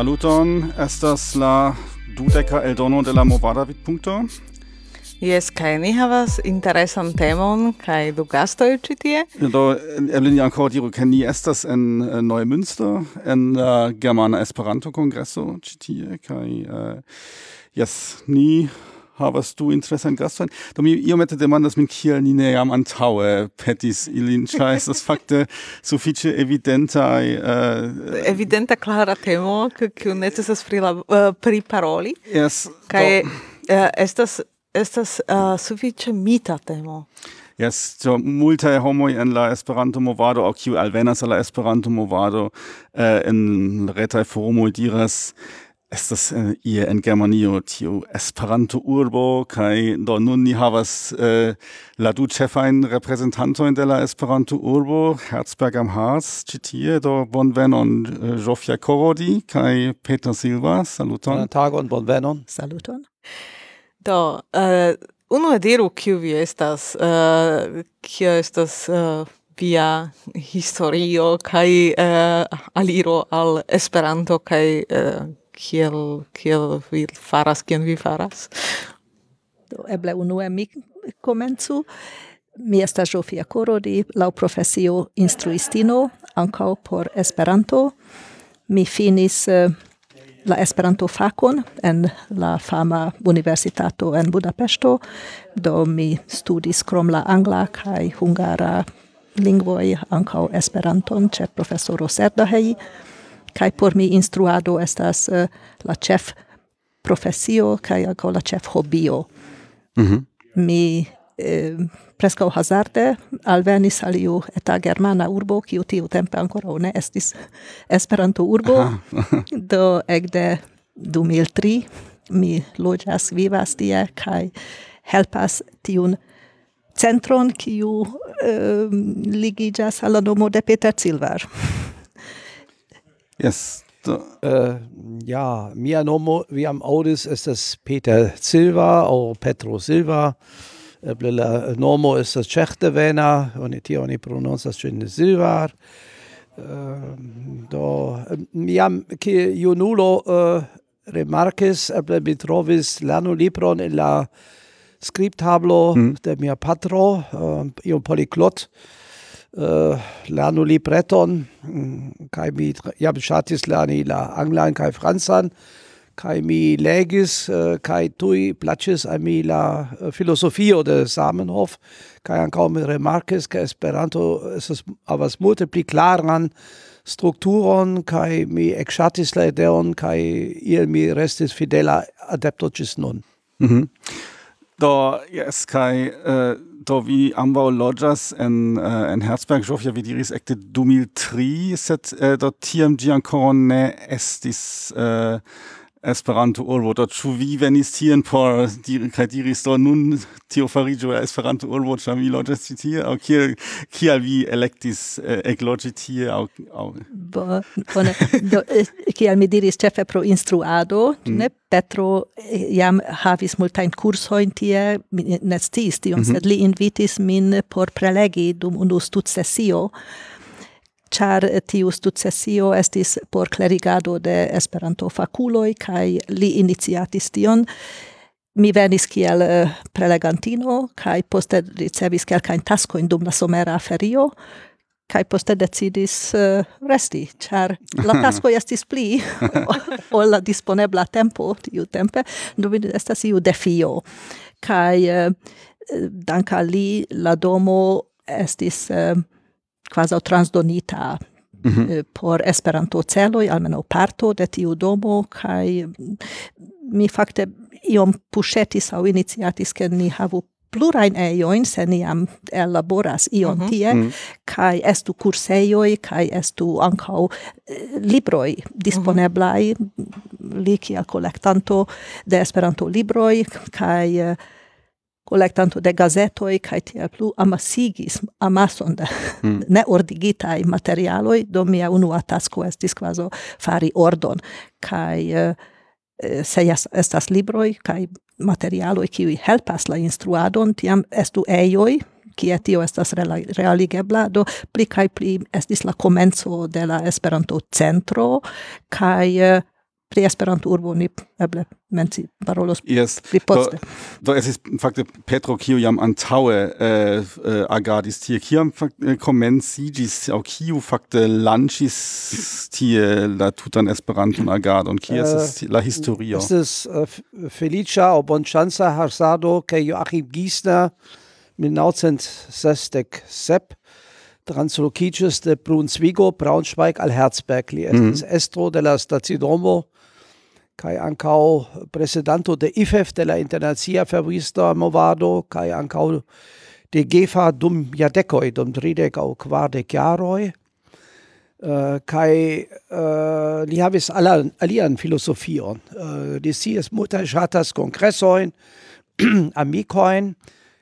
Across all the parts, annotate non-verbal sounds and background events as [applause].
Saluton, estas la dudeca eldono de la Movada Vidpunkto. Yes, kai ni havas interesan temon kai du gastoj ĉi tie. Do eble ni ankoraŭ diru ke ni estas en uh, Neumünster en la uh, Germana Esperanto Kongreso ĉi tie kaj eh, uh, yes, ni havas du interesan gastojn do mi iomete demandas min kiel ni ne jam antaŭe petis ilin ĉar estas [laughs] fakte sufiĉe evidentaj uh, evidenta klara temo kiu necesas prilab uh, eh, priparoli yes, kaj uh, estas estas uh, sufiĉe mita temo. Yes, so multae homoi en la Esperanto movado, au kiu alvenas a la Esperanto movado, uh, en retai forumoi diras, estas uh, äh, ie en Germanio tiu Esperanto urbo kaj do nun ni havas uh, la du ĉefajn reprezentantojn de la Esperanto urbo Herzberg am Harz ĉi tie do bonvenon äh, uh, Jofia Korodi kaj Peter Silva saluton. Bonan tagon bonvenon. Saluton. Do uh, unu diru kiu vi estas uh, kio estas uh, via historio kaj uh, aliro al Esperanto kaj uh, kiel kiel vi faras kion vi faras. Do eble unue mi komencu. Mi estas Zsófia Korodi laŭ profesio instruistino ankaŭ por Esperanto. Mi finis uh, la Esperanto fakon en la fama universitato en Budapeŝto. Do mi studis krom la angla kaj hungara lingvoj ankaŭ Esperanton ĉe profesoro Serdahei kai por mi instruado estas uh, la chef profesio kai anko la chef hobio. Mhm. mi eh, preskaŭ hazarde alvenis al iu eta germana urbo kiu tiu tempe ankoraŭ ne estis Esperanto urbo. [laughs] do ekde 2003 mi loĝas vivas tie kaj helpas tiun centron kiu eh, ligiĝas al la nomo de Peter Silvar. Yes. Äh, ja, mia nomo, wie am audis ist das Peter Silva, auch Petro Silva. Blilla nomo ist das Cehte vena, oni tio oni prononcas ĝin Silvar. Uh, ehm, do jam kiel junulo uh, remarkis eble mitrovis lano libron in la skribtablo mm. de mia patro, uh, iom poliklot. Uh, äh, Lanuli Breton, mm, Kaimi Yabshatis Lanila, Anglan Kai Franzan, Kaimi Legis, äh, Kai Tui, Placis la äh, philosophie oder Samenhof, Kai Ankaum remarkes, Kai Esperanto, es ist avas multipliklaran Strukturon, Kai mi Exatis Laideon, Kai il mi restis fidela adeptocis nun. Mhm. Da, yes, Kai, äh do vi ambau lodgas en uh, en Herzberg, ja vi diris ekte 2003, set uh, do tiam gi ancora ne estis uh, Esperanto urbo do ĉu vi venis tien por diri kaj diris do nun tio fariĝu Esperanto urbo ĉar mi loĝas ĉi tie? Aŭ kiel kial vi elektis eh, ekloĝi tie aŭ aŭ Bo, bone. Do eh, kial mi diris ĉefe pro instruado mm. ne? Petro eh, jam havis multajn kursojn tie, mi ne sciis tion, mm -hmm. sed li invitis min por prelegi dum unu studsesio char tiu stucesio estis por clerigado de Esperanto faculoi, kai li iniciatis tion. Mi venis kiel eh, prelegantino, kai poste ricevis kelkajn taskojn dum la somera ferio, kai poste decidis uh, resti, char la [laughs] tasko estis pli [laughs] ol la disponebla tempo tiu tempe, do estas iu defio. Kai uh, danka li la domo estis uh, kvazaŭ transdonita mhm. -huh. por Esperanto-celoj, almenaŭ parto de tiu domo, kaj mi fakte iom puŝetis aŭ iniciatis, ke ni havu plurajn ejojn, se ni jam ellaboras ion uh mhm. -huh. tie, mm. kaj estu kursejoj, kaj estu ankaŭ e, libroj disponeblaj, uh -huh. li kiel kolektanto de Esperanto-libroj, kaj e, kai collectanto de gazetoi, kai tiel plu amasigis amason de mm. [laughs] neordigitai materialoi, do mia unua tasco estis quaso fari ordon, kai uh, se estas libroi kai materialoi qui helpas la instruadon tiam estu eioi kie tio estas realigebla do pli kai pli estis la komenco de la Esperanto centro kai pri Esperanto urbo ni eble menci parolos yes. pri poste. Do, do esis fakte Petro kiu jam antaue äh, äh, agadis tie, kiam fakte komencigis, au kiu fakte lancis tie la tutan Esperanton agadon, kie äh, es la historio? Es ist äh, Felicia o Bonchanza Harsado ke Joachim Giesner 1967 translocicis de Brunswigo, Braunschweig al Herzberg, li mm -hmm. estro de la stacidomo kai ancau presidanto de IFEF de la Internacia Fervista Movado kai ancau de GEFA dum jardecoi, dum tridec au quardec jaroi, uh, eh, kai uh, li havis alla, alian filosofion. Eh, uh, de sies multae shatas congressoin, [clears throat] amicoin,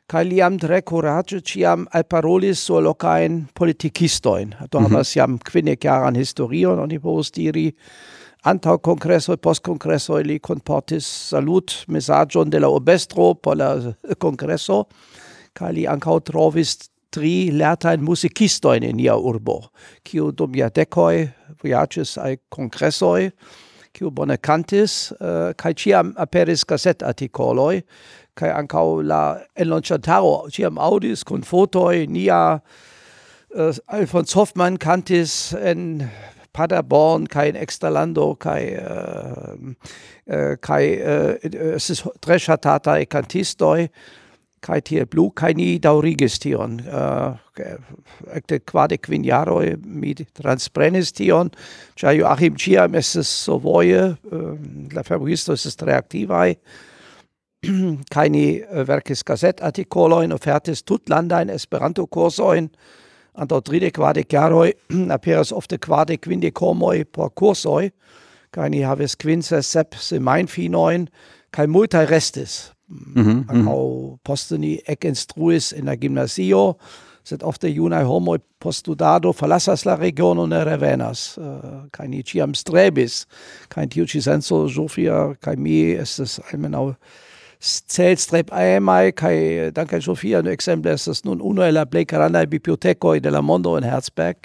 kai li am tre courage ciam alparolis sur locain politicistoin. Do mm -hmm. havas jam quinec jaran historion, oni povus diri, antau congresso e post congresso li comportis salut messagion de la obestro por la [laughs] congresso kaj li ankaŭ trovis tri lertain musicistoin in ia urbo, kiu dum ia decoi viages ai congressoi, kiu bone cantis, uh, eh, kai ciam aperis cassette articoloi, kai ancau la enlonciantaro ciam audis con fotoi nia uh, Alfons Hoffmann cantis en Paderborn, kein Extralando, kein, äh, äh kein äh, äh, es ist Treschatatei Kantistoi, kein Tier Blue, kein Daurigestion, äh, äh quade quiniaroi mit transprenestion, ja Joachim Ciam es ist sovoje, äh, la ist es ist reaktivai, [clears throat] keine äh, verkis gazettartikoloin, ofertis tutlandein, esperanto kursoin, anto tride quade chiaroi aperas ofte quade quinde comoi por cursoi. Kai ni haves quince sep se mein finoin kai multa restis mm -hmm, ancau posteni ec instruis in la gymnasio. Sed ofte homoi postudado fallassas la regiono ne revenas. Uh, kai ni ciam strebis. Kai tiu ci senso sofia kai mi estes almenau celstrep aemai, äh, danke danca Sofia, Exempel exemple, das nun uno el la plei caranae bibliotecoi de la mondo in Herzberg.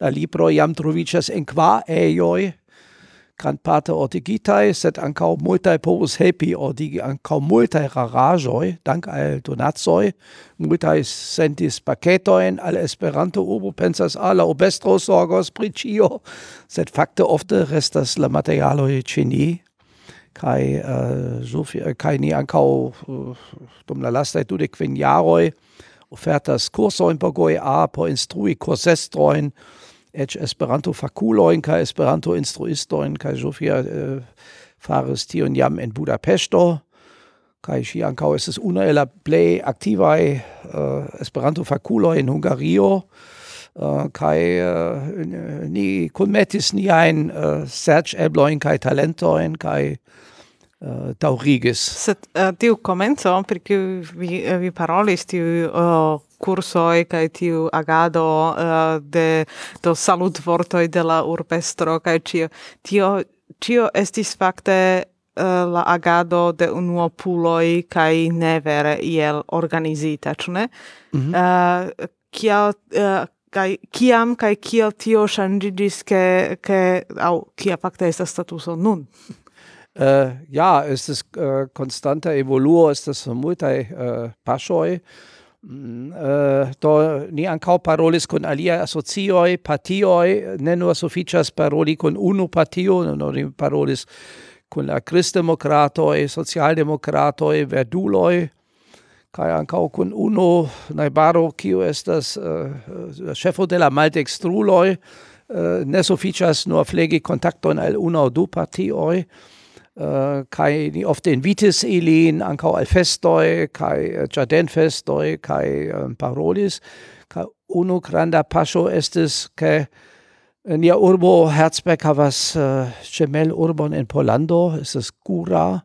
La libro iam trovicias en qua eioi, gran parte ordigitae, set ancau multae povus helpi ordigi, ancau multae rarajoi, dank al donatsoi, multae sentis paketoin, al Esperanto urbo pensas ala obestro sorgos pricio, set facte ofte restas la materialoi cini, kaj, uh, äh, Sofia, äh, kaj ni ankav uh, äh, domna lasta je tudi kvinjaroj, ofertas kursojn pogoj a po instrui kursestrojn, eĉ Esperanto fakulojn kai Esperanto instruistojn kaj Sofia uh, faris tion jam in budapesto kai ŝi ankaŭ es unu el la plej aktivaj Esperanto-fakuloj in Hungario. Äh, kai äh, ni kunmetis ni ein äh, search ebloin kai talentoin kai daŭrigis. Sed tiu komenco, per kiu vi, vi parolis, tiu cursoi kai tiu agado uh, de do salut vortoi de la urpestro kai tio tio tio estis fakte uh, la agado de unuopuloi kai nevere iel organizita, ĉu ne? Mm -hmm. uh, kial uh, kai kiam kai kiel tio shangigis ke ke au kia fakte estas statuso nun? Äh, [laughs] ja estas äh, konstanta evoluo estas multaj äh, Mm, Uh, do ni ancau parolis con alia asocioj, partioj, ne nur sufiĉas paroli con unu partio, no, ni parolis con la Christdemokratoi, socialdemokratoj, Verduloi, kai ancau kun uno naibaro kiu estas eh, eh, uh, chefo de la maltextruloi uh, eh, ne sufficias nur flegi kontakton al una o du partioi Uh, kai ni ofte invitis ilin ancau al festoi, kai uh, giardenfestoi, kai um, parolis, kai unu granda pasio estis, ke nia urbo Herzberg havas uh, gemel urbon in Polando, es es Gura,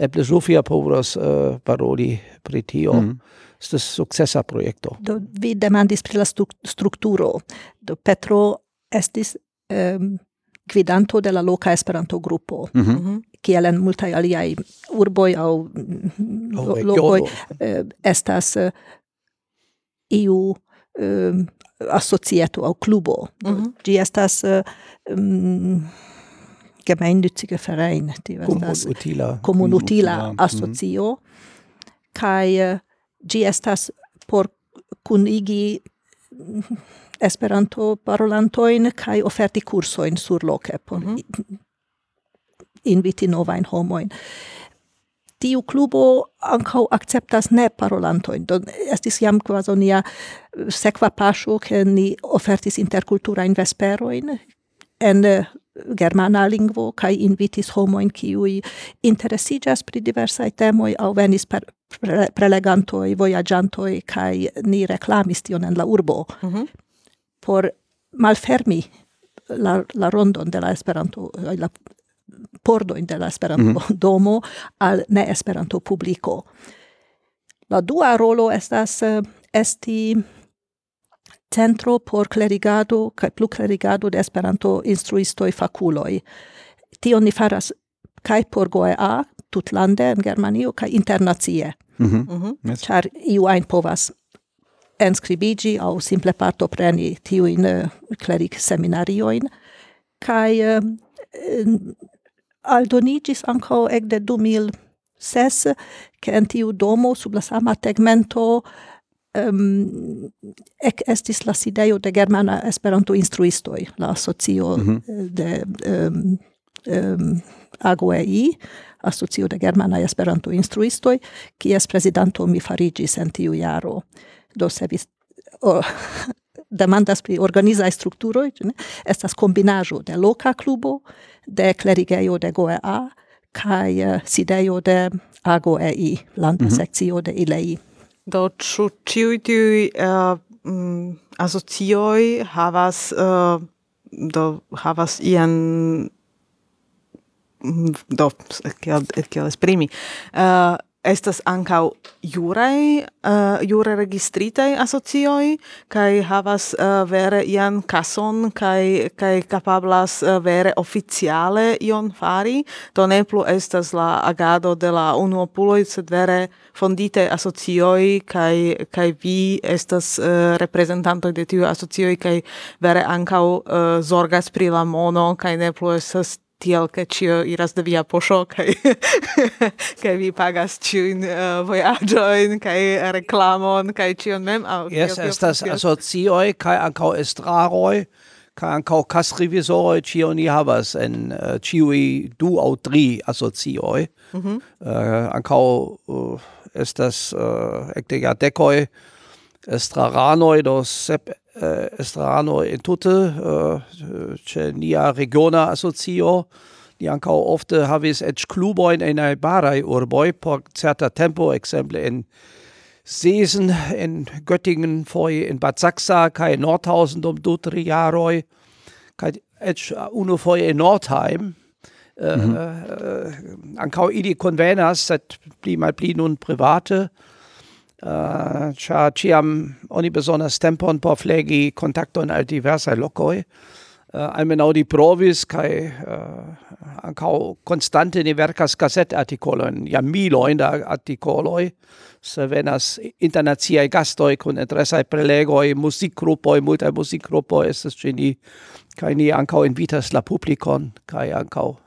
eble Sofia povras uh, paroli pri tio. Mm. Estas sukcesa projekto. Do vi demandis pri la strukturo. Do Petro estis um, gvidanto de la loka Esperanto grupo. Mm -hmm. Kiel en multaj aliaj urboj aŭ lo, lokoj eh, estas eh, iu eh, asocieto aŭ klubo. Mm -hmm. Ĝi estas um, gemeinnützige Verein, die was das Utila. Comun Utila Asocio kai eh, ĝi por kunigi Esperanto parolantojn kaj oferti kursojn surloke por inviti novajn homojn. Tiu klubo ankaŭ akceptas ne parolantojn. Do estis jam kvazaŭ nia eh, sekva paŝo, ke ni ofertis interkulturajn vesperojn en eh, germana lingvo kai invitis homoin kiui interesigas pri diversai temoi au venis per prelegantoi, voyagiantoi kai ni reclamis tion en la urbo mm -hmm. por malfermi la, la rondon de la esperanto la pordo in della Esperanto mm -hmm. [laughs] domo al ne Esperanto publico. La dua rolo estas uh, esti Centro por Klerigado kaj Pluklerigado de Esperanto-instruistoj fakuloj. Tion ni faras kaj por GOEA, tutlande en Germanio, kaj internacie. Mm -hmm. iu ajn povas enskribiĝi aŭ simple partopreni tiujn klerik-seminariojn. Kaj eh, aldoniĝis ankaŭ ekde 2000 ses, ke en tiu domo sub la sama tegmento um, ec estis la sideio de Germana Esperanto Instruistoi, la asocio mm -hmm. de um, um, AGOEI, asocio de Germana Esperanto Instruistoi, kies presidanto mi farigis en tiu jaro. Do se vi oh, [laughs] demandas pri organizae structuroi, estas combinajo de loca clubo, de clerigeio de GOEA kai uh, sideio de AGOEI, landa mm -hmm. de ILEI. Do ĉu ĉiuj tiuj uh, asocioj havas uh, do havas ian mm, do kiel kiel esprimi uh, estas ancau jurae, uh, jure registritai asocioi, cae havas uh, vere ian cason, kai kai capablas uh, vere oficiale ion fari, to ne plu estas la agado de la unuopuloi, sed vere fondite asocioi, kai kai vi estas eh, uh, representantoi de tiu asocioi, kai vere ancau uh, zorgas pri la mono, kai ne plu estas tiel che cio iras de via pošo kaj [laughs] kaj vi pagas ĉiujn uh, vojaĝojn kaj reklamon kaj ĉion mem. Aŭ Jes estas asocioj kaj ankaŭ estraroj kaj ankaŭ kasrevizoroj cio ni havas en uh, uh, du aŭ tri asocioj. Mm -hmm. uh, ankaŭ uh, estas uh, ekde jardekoj estraranoj do sep eh, Estrano in Tutte, eh, äh, c'è äh, Nia Regiona Associo, ni ankaŭ ofte havis eĉ klubojn en najbaraj urboj por certa tempo, ekzemple in Sesen, en Göttingen, foje en Bad Saksa in Nordhausen dum du tri jaroj kaj eĉ unufoje en Nordheim. Mhm. Äh, äh, ankaŭ ili konvenas, sed pli nun private Ah, uh, cia ciam oni besonas tempon por flegi contacton al diversaj locoi, Uh, ah, almenaŭ li provis cae uh, ah, ancau constante ni verkas articoloin, ja miloin da articoloi, se venas internaciaj gastoi con interesaj prelegoi, muzikgrupoj, multae muzikgrupoj estes ĉe cae ni ancau invitas la publikon cae ancau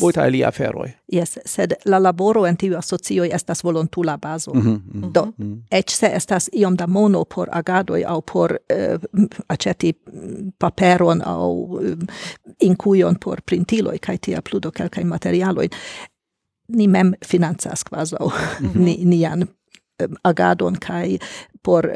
Volta alia aferoj. Jes, sed la laboro en tiu asocioj estas volontula bazo. Mm -hmm, Do, mm -hmm. eĉ se estas iom da mono por agadoj aŭ por eh, aĉeti paperon aŭ eh, inkujon por printiloj kaj tiel pludo do kelkajn materialojn, ni mem financas kvazaŭ [laughs] mm -hmm. ni, nian eh, agadon kaj por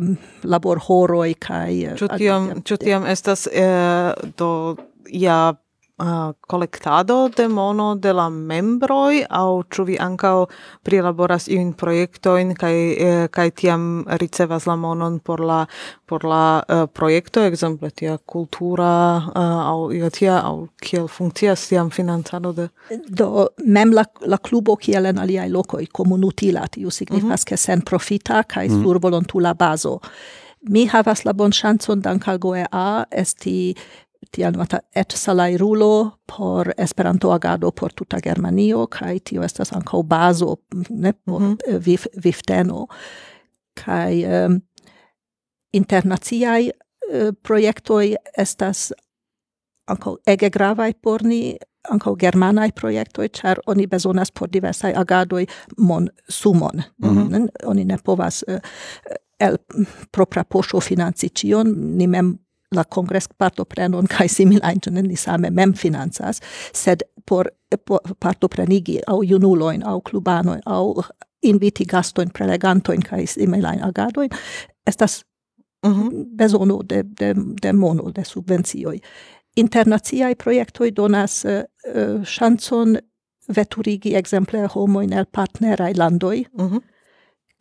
um, laborhoroj kaj ĉu tiam ĉu tiam estas eh, do ja uh, collectado de mono de la membroi au ĉu vi ankaŭ prilaboras iujn projektojn kaj eh, kaj tiam ricevas la monon por la por la uh, projekto ekzemple tia kultura uh, au io tia au kiel funkcias tiam financado de do mem la, la klubo kiel en aliaj lokoj komunutila tiu signifas mm -hmm. ke sen profita kaj mm -hmm. sur volontula bazo mi havas la bonŝancon dank al GOEA esti tian mata et salairulo por esperanto agado por tuta Germanio kai tio estas ankaŭ bazo ne por mm -hmm. viv, vifteno kai um, internaciaj uh, projektoj estas ankaŭ ege gravaj por ni ankaŭ germanaj projektoj ĉar oni bezonas por diversaj agadoj mon sumon mm -hmm. oni ne povas uh, el propra poŝo financi ĉion ni mem la kongres partoprenon kaj e similajn ni same mem financas, sed por, por partoprenigi aŭ junulojn aŭ klubanojn aŭ inviti gastojn, prelegantojn kaj e similajn agadojn estas mm -hmm. bezono de, de, de mono, de subvencioj. Internaciaj projektoj donas ŝancon uh, uh, veturigi ekzemple homojn el partneraj landoj, mm -hmm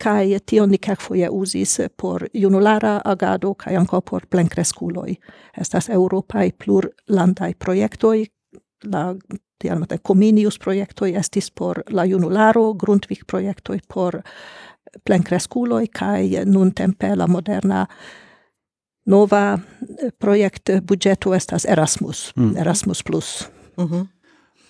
kai tio ni kak foje uzis por junulara agado kai anko por plenkreskuloj. Estas eŭropaj plurlandaj projektoj, la tiam te cominius projektoj estis por la junularo, Grundtvig projektoj por plenkreskuloj kai nuntempe la moderna nova projekt budgeto estas Erasmus, mm. Erasmus plus. Mm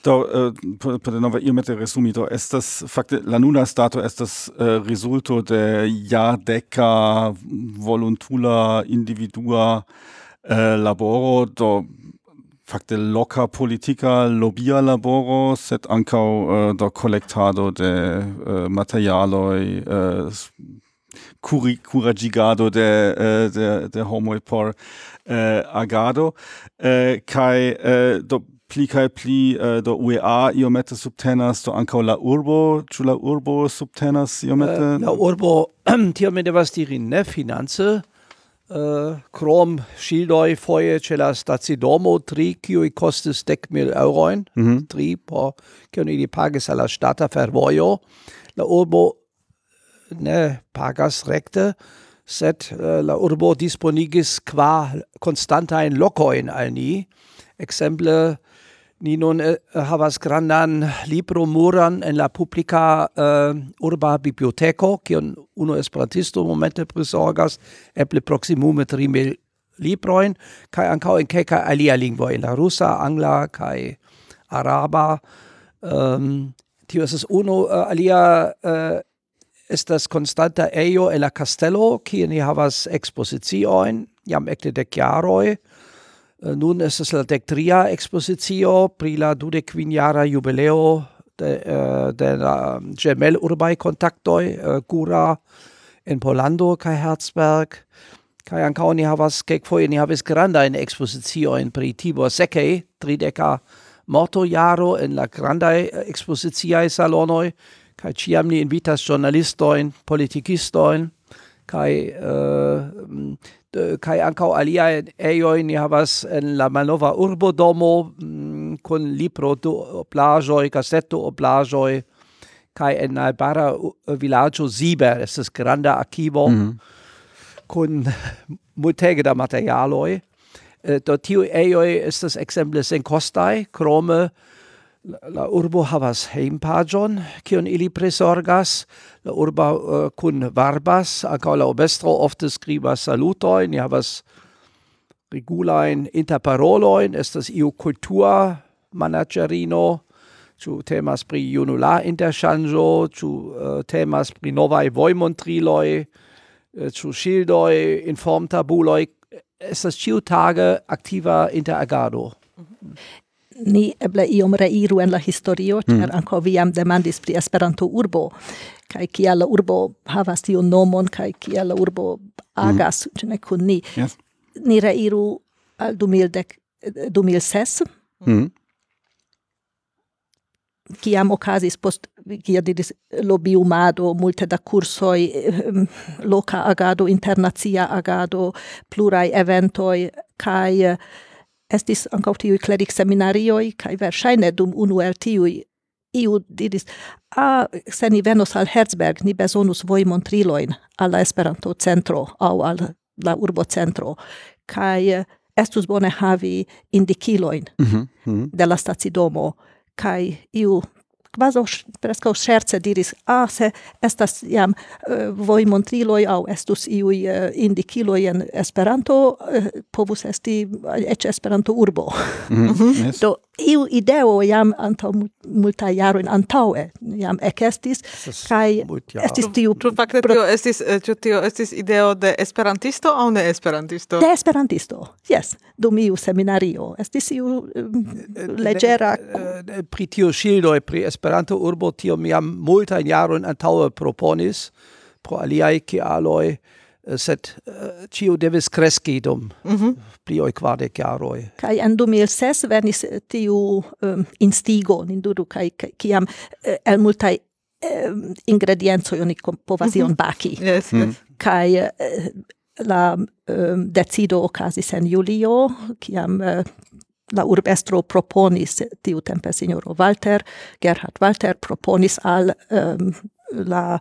Do, uh, eh, per nova iomete resumi, do estas, fakte, la nuna stato estas eh, uh, resulto de jadeca voluntula individua uh, laboro, do fakte loca politica lobia laboro, set ankau uh, do collectado de uh, materialoi, uh, curi, curagigado de, uh, de, de homo por uh, agado, uh, kai uh, do pli kai pli uh, do UEA iomete subtenas, do ankaŭ la urbo, ĉu la urbo subtenas iomete? Uh, la urbo [clears throat] tio mi devas diri ne finance, uh, krom ŝildoj foje ĉe la stacidomo tri kiuj kostis dek mil eŭrojn, mm -hmm. tri por kion ili pagis al la ŝtata fervojo. La urbo ne pagas rekte, sed uh, la urbo disponigis qua constantain locoin al ni, exemple Ni nun eh, havas grandan libro muran en la publica uh, eh, urba biblioteco, kion uno esperantisto momente prisorgas, eble proximume tri mil libroin, kai ancao in keka alia lingvo, in la rusa, angla, kai araba. Um, tio es uno uh, eh, alia uh, estas constanta eio en la castello, kie ni havas expositioin, jam ecte dec jaroi, Eh, nun estas la dectria expositio pri la dudekvinjara jubileo de, uh, de la mm, gemel urbai kontaktoj uh, Gura in polando kai Herzberg. Kai ankaŭ ni havas kelkfoje ni havis expositio in pri Tibor seke trideka morto jaro in la granda ekspoziciaj salonoi kai chiamni ni invitas ĵurnalistojn politikistojn kai uh, mm, kai ankau alia eio ni havas en la malnova urbodomo mm, kun libro mhm. [laughs] do plaĝoj, o plajo kai en albara villaggio sieber es es granda archivo mm -hmm. kun multege da materialoi do tiu das exemples en costai krome La, urbo havas heimpagion kion ili presorgas. La urba uh, kun varbas, ankaŭ la urbestro ofte skribas salutojn, ni havas regulajn interparolojn, estas iu kultura managerino, ĉu temas pri junula interŝanĝo, ĉu uh, temas pri novaj vojmontriloj, eh, ĉu ŝildoj, informtabuloj, estas ĉiutage aktiva interagado. Mm -hmm. Ni eble iom reiru en la historio, cer mm. anco viam demandis pri Esperanto urbo, kai kia la urbo havas tiu nomon, kai kia la urbo agas, mm. ne kun ni. Yes. Ni reiru al 2006, mm. kiam okazis post, kia diris, lobiumado, multe da cursoi, loca agado, internazia agado, plurai eventoi, kai estis ankaŭ tiuj klerikseminarioj kaj verŝajne dum unu el tiuj iu diris, a, se ni venos al Herzberg, ni bezonus vojmontrilojn al la Esperanto-centro aŭ al la urbocentro, kaj estus bone havi indikilojn mm -hmm. de la stacidomo, kaj iu quasi presco scherze diris, ah, se estas jam uh, voi montriloi au estus iui uh, indiciloi en Esperanto, uh, povus esti ec Esperanto urbo. Mm -hmm. yes. Do, iu ideo jam antau multa jaroin antaue jam ekestis kai estis tiu pro fakte tio estis ĉu tio estis ideo de esperantisto aŭ ne esperantisto de esperantisto yes dum iu seminario estis iu um, leĝera pri tio ŝildoj pri Esperanto urbo tio mi jam multa jaron antaŭe proponis pro aliaj kialoj eh, sed eh, ĉiu uh, devis kreski dum mm -hmm. pli ol kvardek jaroj. Kaj en 2006 venis eh, tiu um, instigo Ninduru kaj kiam uh, el multaj um, ingrediencoj oni povas ion mhm. baki. [laughs] Yes, mm -hmm. yes. Mhm. Kaj uh, la um, decido okazis en julio kiam la urbestro proponis tiu tempe signoro Walter, Gerhard Walter proponis al um, la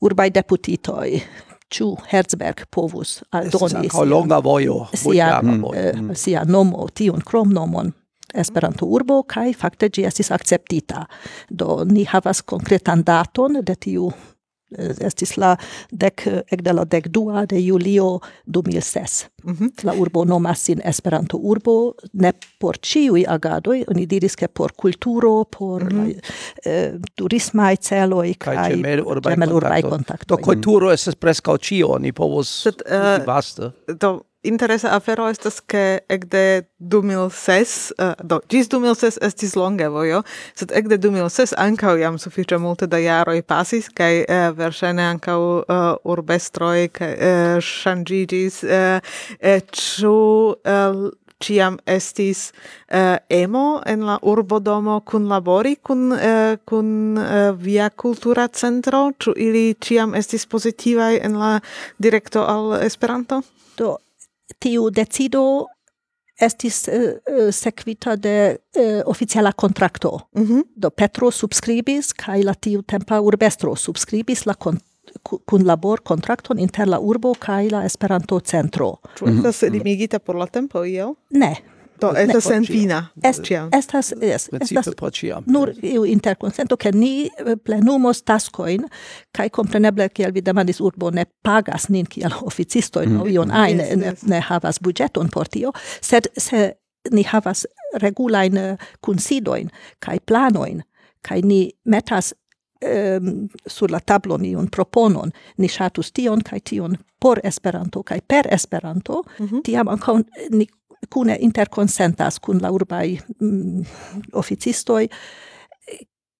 urbai deputitoi ĉu Herzberg povus aldoni ankaŭ longa vojo, sia, multjara vojo. eh, sia nomo, tiun kromnomon Esperanto urbo, kai fakte ĝi estis akceptita. Do ni havas konkretan daton de tiu estis la dec, ekde la dec dua de julio 2006. Mm -hmm. La urbo nomas sin Esperanto urbo, ne por ciui agadoi, oni diris che por culturo, por mm -hmm. la, eh, turismai celoi, kai gemel urbai, urbai contactoi. Do culturo mm. estes prescau cio, ni povos Sed, uh, vaste. Do, interesa afero estas ke ekde 2006 uh, eh, do gis 2006 estis longe vojo sed ekde 2006 ankaŭ jam sufiĉe multe da jaroj pasis kaj uh, verŝajne ankaŭ uh, urbestroj kaj uh, ŝanĝiĝis ĉu uh, uh, ciam estis uh, emo en la urbodomo kun labori kun uh, kun uh, via kultura centro? Ĉu ili ciam estis pozitivaj en la direkto al Esperanto? Do tiu decido estis uh, sequita de uh, oficiala contracto. Mm -hmm. Do Petro subscribis, kai la tiu tempa urbestro subscribis la con kun labor contracton inter la urbo kai la Esperanto centro. Ĉu mm -hmm. estas mhm. limigita por la tempo io? Ne, Do estas senfina. Estas estas estas nur iu interkonsento ke ni eh, plenumos taskojn kaj kompreneble kiel vi demandis urbo ne pagas nin kiel oficistoj aŭ ion ajn ne havas buĝeton por tio, sed se ni havas regulajn eh, kunsidojn kaj planojn kaj ni metas um, sur la tablon iun proponon, ni ŝatus tion kaj tion por Esperanto kaj per Esperanto, mm -hmm. tiam ankaŭ ni kune interkonsentas kun la urbaj mm, oficistoj,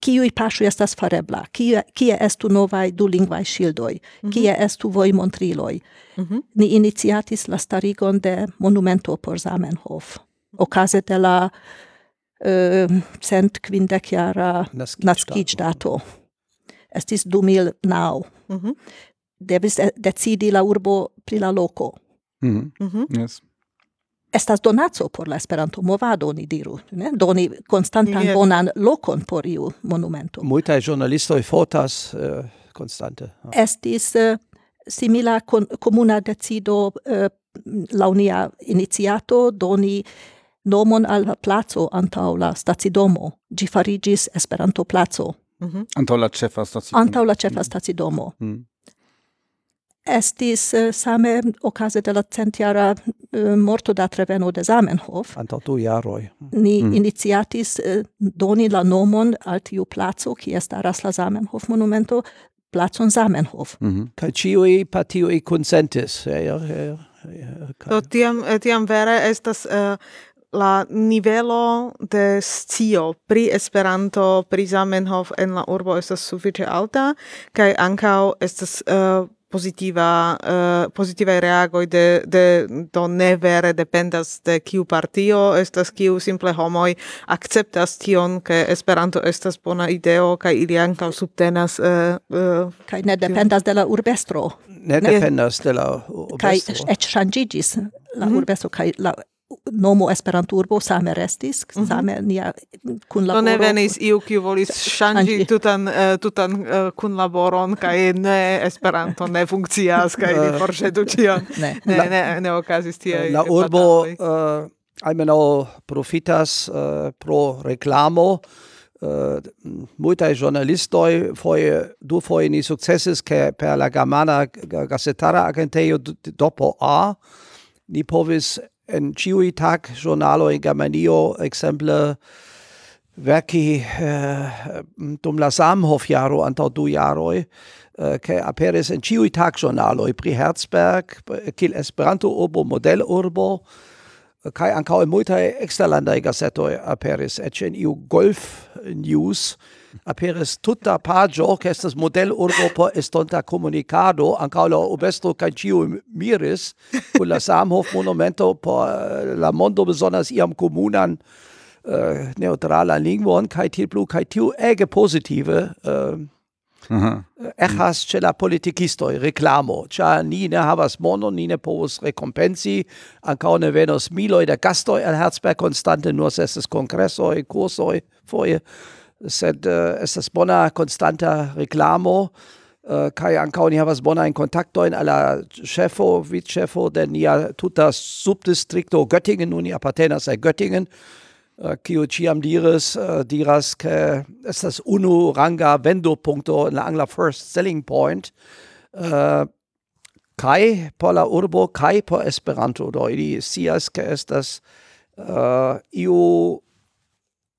kiuj paŝoj estas farebla, kie, kie estu novaj dulingvaj ŝildoj, kie estu vojmontriloj. Ni iniciatis la starigon de monumento por Zamenhof, okaze de la uh, cent kvindekjara Naskiĝdato. Estis 2009. Mhm. Devis e- decidi la urbo pri la loko. Mhm. Mhm. Yes. estas donaco por la Esperanto movado ni diru, ne? Doni konstantan yeah. bonan lokon por iu monumento. Multaj ĵurnalistoj fotas uh, eh, konstante. Estis uh, simila kon komuna decido eh, uh, launia iniciato doni nomon al placo antaŭ la stacidomo. ĝi farigis Esperanto placo. Mm -hmm. Antau la ĉefa stacidomo. antaŭ la ĉefa stacidomo. Mm estis eh, same okaze de la centjara eh, morto da Treveno de Zamenhof. Antaŭ du jaroj. Ni mm. iniciatis eh, doni la nomon al tiu placo, kie staras la Zamenhof monumento, placon Zamenhof. Mm -hmm. Kaj ĉiuj patioj konsentis. Ja, ja, ja, ja, kaj. Do tiam, tiam vere estas... Uh, la nivelo de scio pri Esperanto, pri Zamenhof en la urbo estas sufiĉe alta kaj ankaŭ estas uh, positiva eh, uh, positiva reago de de do ne vere dependas de kiu partio estas kiu simple homoj akceptas tion ke Esperanto estas bona ideo kaj ili ankaŭ subtenas uh, uh, kaj ne dependas de la urbestro ne, ne dependas de la urbestro kaj eĉ ŝanĝiĝis la mm -hmm. urbestro kaj la nomo Esperanturbo same restis, mm -hmm. same nia kun laboro. ne venis iu, kiu volis ŝanĝi tutan, uh, tutan uh, kunlaboron kaj ne Esperanto ne funkcias kaj ni eh. forĵetu ĉion. Ne, ne, ne, ne, ne okazis tie. La urbo uh, almenaŭ profitas uh, pro reklamo, Uh, multae journalistoi foie du foie ni successes che per la Germana Gassetara Agenteio dopo A ni povis en ciui tag giornalo in Germanio exemple verki uh, dum la Samhof jaro antau du jaroi che eh, aperis en ciui tag giornalo pri Herzberg, kiel Esperanto urbo, model urbo, kai ancau in multae exterlandai gassetoi aperis, ecce in iu Golf News, aperis tutta pagio che estas model Europa estonta comunicado anca la obesto canciu miris con la Samhof monumento por la mondo besonders iam comunan eh, äh, neutraler lingvon kai til blu kai tiu ege positive uh, Aha. Echas ce la politikistoj reclamo, cia ni ne havas mono, ni ne povus recompensi, ankaŭ ne venos miloi da gastoi al Herzberg konstante, nur estas congressoi, cursoi, foie, sed äh, estas bona konstanta reklamo äh, Uh, kaj ankaŭ ni havas bonajn kontaktojn al la ĉefo, vicĉefo de nia tuta subdistrikto Göttingen, nun ni apartenas al Göttingen, äh, uh, kiu ĉiam diris, uh, diras, ke estas unu ranga vendopunkto en la angla first selling point, Kai, por la urbo kaj por Esperanto. Do ili scias, ke estas iu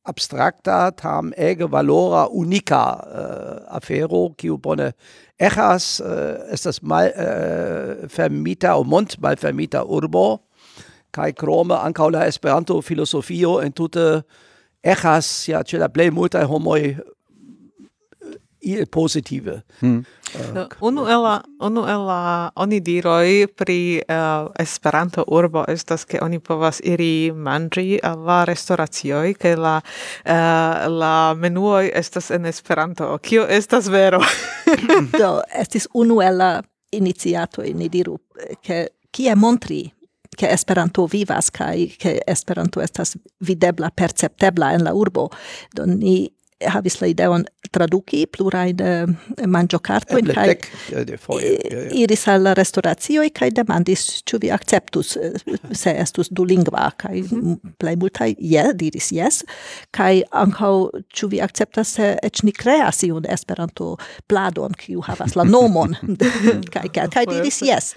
abstracta tam ege valora unica uh, afero kiu bone echas uh, estas mal uh, fermita o mont mal fermita urbo kai krome ankaŭ la Esperanto filozofio entute echas ja ĉe la plej multaj homoj positive. Mm. Uh, unu el la unu el la onidiroj pri uh, Esperanto urbo estas ke oni povas iri manĝi al la restoracioj ke la uh, la menuoj estas en Esperanto. Kio estas vero? [laughs] Do estis unu el la iniciatoj ni diru ke kie montri che Esperanto vivas kai che Esperanto estas videbla perceptebla en la urbo do ni havis la ideon traduki plurajn manĝokartojn kaj iris al la restoracioj kaj demandis ĉu vi akceptus se estus dulingva kaj plej multaj je diris jes. Kaj ankaŭ ĉu vi akceptas se eĉ ni kreas iun Esperanto pladon kiu havas la nomon. [laughs] Kaj kelkaj diris jes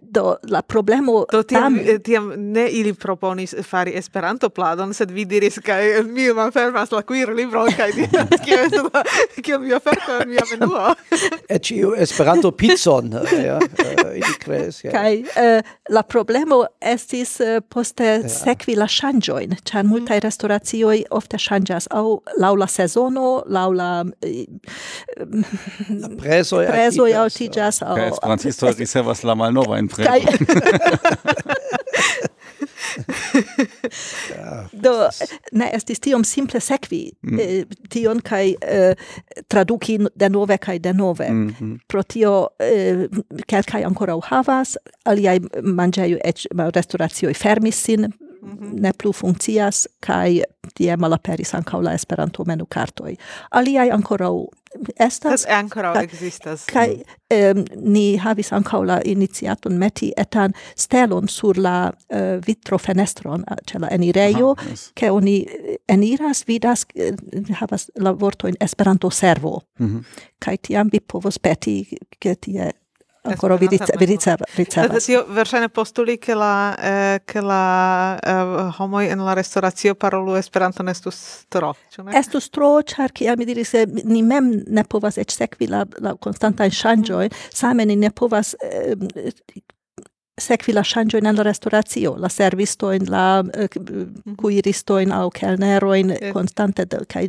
Do la problemo Do tiam, tam... Eh, tiam ne ili proponis fari Esperanto pladon, sed vi diris kaj eh, mi malfermas la queer libro kaj di kio estas la kio mi oferto en mia menuo. [laughs] Et Esperanto pizzon eh, [laughs] ja ili kres ja. kai uh, la problemo estis uh, poste ja. sekvi la shanjoin ĉar mm. multaj mhm. restoracioj ofte shanjas aŭ laula sezono, laŭ la uh, la prezoj ja altiĝas aŭ Esperantistoj ricevas la malnovajn Kai... [laughs] [laughs] Do ne estis tiom simple sekvi mm. eh, tion kaj eh, traduki denove kaj denove. Mm -hmm. Pro tio eh, kelkaj ankoraŭ havas, aliaj manĝejoj eĉ restoracioj fermis sin, mm -hmm. ne plu funkcias kaj tie malaperis ankaŭ la Esperanto menu kartoj. Aliaj ankoraŭ estas tas ankoraŭ ekzistas. Kaj um, ni havis ankaŭ la iniciaton meti etan stelon sur la uh, vitro fenestron ĉe la enirejo, ke oni eniras vidas havas la vortojn Esperanto servo. Mm -hmm. Kaj tiam vi povos peti ke tie ancora vi, riz- vi rizar- ricevas. Tio postuli che la eh, la eh, homoj en la restoracio parolu esperanto estus tro, ĉu ne? Estus tro, ĉar kiel mi diris, eh, ni mem ne povas eĉ sekvi la la konstantajn ŝanĝojn, same ni ne povas eh, sekvi la ŝanĝojn en la restoracio, la servistojn, la eh, mhm. kuiristojn aŭ kelnerojn konstante kaj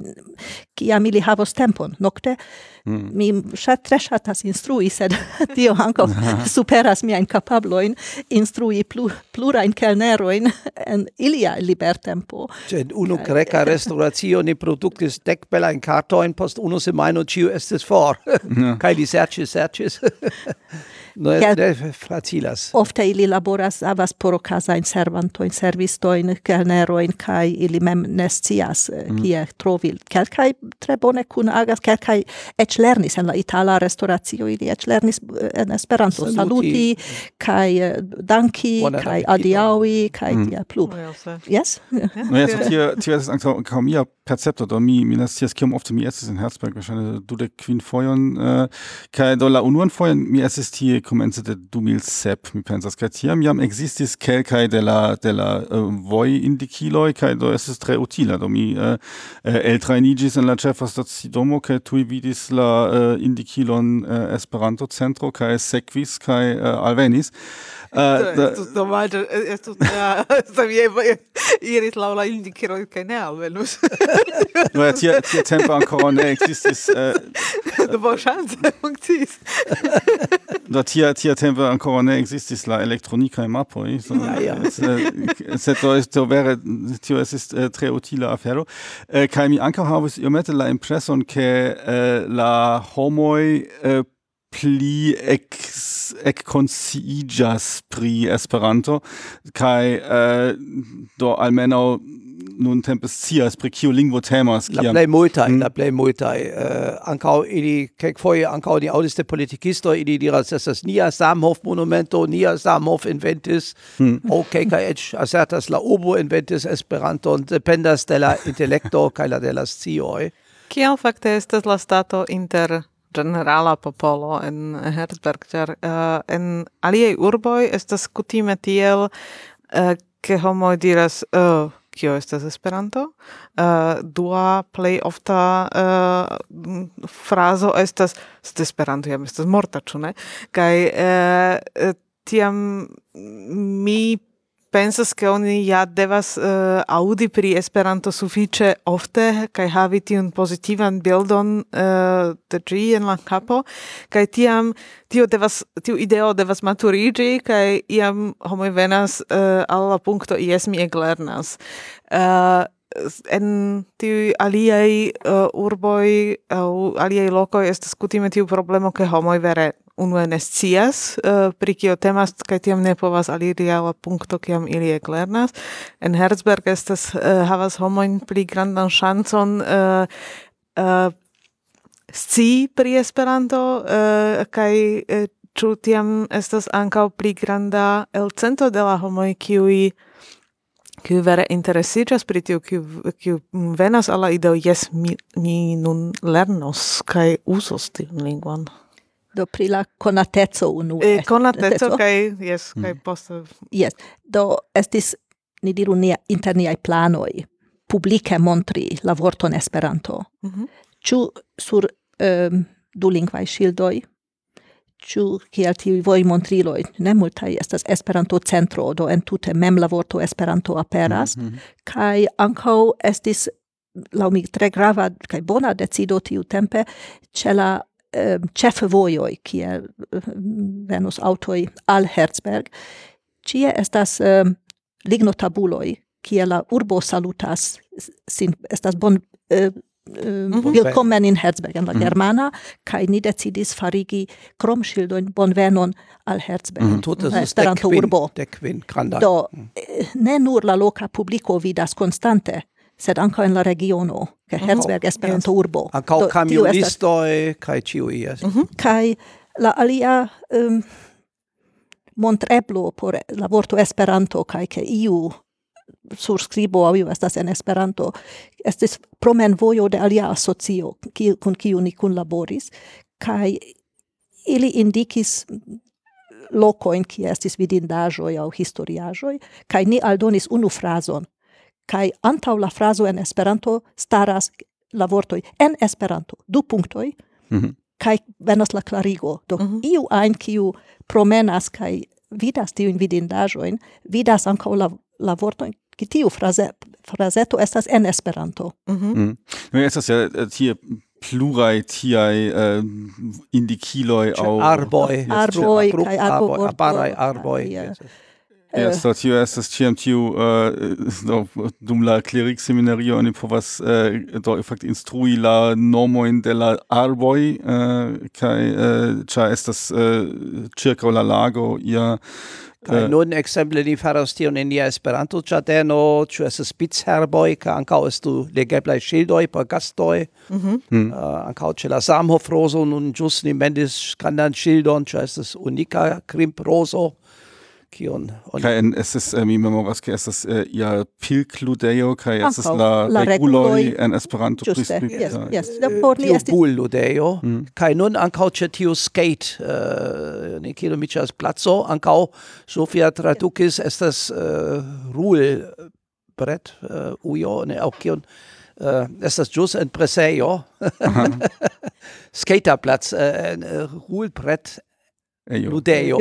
kiam ili havos tempon nokte. Mm. Mi ŝat tre ŝatas instrui, sed [laughs] tio ankaŭ [laughs] superas miajn kapablojn instrui plu, plurajn kelnerojn en ilia libertempo. Sed unu greka [laughs] restoracio ni produktis dek belajn kartojn post unu semajno ĉiu estis for. Kaj li serĉis, serĉis ne, es ne facilas. Ofte ili laboras, havas por okazajn servantojn, servistojn, kelnerojn, kai ili mem ne scias eh, mm. kie trovi. Kelkaj tre bone kun agas, kelkaj eĉ lernis en la itala restauracio ili eĉ lernis eh, en Esperanto, saluti, saluti kaj eh, danki, kai kaj adiaŭi, kaj mm. tiel plu. Yes? [laughs] No, ja, tio, tio estas ankaŭ mia percepto do mi mi ne scias kiom ofte mi estis in Herzberg verŝajne dudek kvin fojon uh, kaj do la unuan fojon mi estis tie komence de 2007 mi pensas. Kaj tiam jam ekzistis kelkaj de la de la äh, uh, vojindikiloj kaj do estis tre utila. Do mi uh, eltrajniĝis en la ĉefa stacidomo kaj tuj vidis la uh, indikilon uh, Esperanto-centro kaj sekvis kaj uh, alvenis. Estus domaggio, estus, estus, iris laula indicero che ne alvenus. No, et tia, tia tempo ancora ne existis... Uh, Do bon chance, functis. Do tia, tia tempo ancora ne existis la electronicae mapoi. Eh, so, ja, ja. Sed do, do vere, tio estis uh, tre utila afero. Uh, eh, kai mi anca havis iomete la impresson che uh, la homoi uh, pli ex ekkonsciiĝas pri Esperanto kaj eh, do almenaŭ nuntempe scias pri kiu lingvo temas kiam la plej multaj mm. la plej multaj Uh, ankaŭ ili kelkfoje ankaŭ di aŭdis de politikistoj ili diras estas nia Samhof monumento nia Samhof inventis mm. aŭ kelkaj eĉ asertas la urbo inventis Esperanton dependas de la intelekto kaj la de la scioj Kiel fakte estas la stato inter generala popolo en Herzberg, ĉar uh, eh, en aliaj urboj estas kutime tiel, uh, ke homoj diras, uh, kio estas Esperanto. Uh, dua plej ofta uh, frazo estas, sed Esperanto jam estas morta, ĉu ne? Kaj uh, tiam mi pensas ke oni ja devas eh, uh, audi pri Esperanto sufiĉe ofte kaj havi tiun pozitivan bildon uh, de ĝi en la kapo kaj tiam tio devas tiu ideo devas maturiĝi kaj iam homoj venas uh, al la punkto jes mi eklernas. Uh, en tiuj aliaj uh, urboj aŭ aliaj lokoj estas kutime tiu problemo ke homoj vere unue ne scias uh, pri kio temas kaj tiam ne povas aliri al punkto kiam ili eklernas. En Herzberg estas uh, havas homojn pli grandan ŝancon uh, uh, sci pri Esperanto uh, kaj uh, ĉu tiam estas ankaŭ pli granda elcento de la homoj kiuj kiu vere interesiĝas pri tio, kiu, kiu venas al la ideo, jes, mi, mi nun lernos kaj uzos tiun lingvon. Do pri la konateco unue. E, konateco Konateco? kaj jes kaj poste Yes. Do estis, ni diru, nia, inter niaj planoj publike montri la vorton Esperanto. Mhm. Ĉu sur um, dulingvaj ŝildoj, ĉu kiel tiuj vojmontriloj, ne multaj estas Esperanto-centro, do entute mem la vorto Esperanto aperas, kaj ankaŭ estis laŭ mi tre grava kaj bona decido tiu tempe ĉe la Ehm, cefe vojoj, kie ehm, venus autoi al Herzberg, cie estas um, lignotabuloj, kie la urbo salutas sin, estas bon uh, Mm -hmm. Willkommen in Herzberg, en la germana, mm -hmm. kaj ni decidis farigi kromŝildojn bonvenon al Herzberg, mm -hmm. Tute la Esperanto-urbo. Do, eh, ne nur la loka publiko vidas konstante sed ankaŭ en la regiono, ke Herzberg Esperanto urbo. Ankaŭ kamionistoj kaj ĉiuj jes. Mhm. Kaj la alia um, montreblo por la vorto Esperanto kaj ke iu surskribo au iu estas en Esperanto estis promenvojo de alia asocio ki, kun kiu ni kunlaboris kaj ili indikis loco in qui estis vidindajo au historiaĵoj kai ni aldonis unu frazon kai antaŭ la frazo en Esperanto staras la vortoj en Esperanto. Du punktoj mm -hmm. kai venas la klarigo. Do mm -hmm. iu ein kiu promenas kai vidas tiujn vidindaĵojn vidas ankaŭ la la vortojn ki tiu fraze frazeto estas en Esperanto. Mm -hmm. No, estas ja tie plurai tiai äh, eh, indikiloi au arboi arboi kai arboi, arboi, arboi Yes, do tio estas ĉiam tiu do dum la cleric seminario oni povas äh, do efekte instrui la nomojn de la arboj äh, kaj äh, ĉar estas circa la lago ia Kai uh, nun exemple ni faras tion in nia Esperanto-ĉadeno, ĉu estas spitzherboj kaj ankaŭ estu legeblaj ŝildoj por gastoj. Mm -hmm. uh, Ankaŭ ĉe la Samhof-rozo nun ĵus ni mendis grandan ŝildon, ĉu estas unika krimp-rozo kion oni kai en es eh, mi memoras ke estas eh, ja pilkludejo kaj es la la reguloi en Esperanto pri yes yes la por li estis pilkludejo mm. kai nun ankau ĉe tiu skate eh, ne kilometers placo ankau Sofia tradukis estas rule bret ujo ne aŭ kion äh, das jus ĵus en preseo [laughs] skata platz uh, Ruhlbrett ludejo.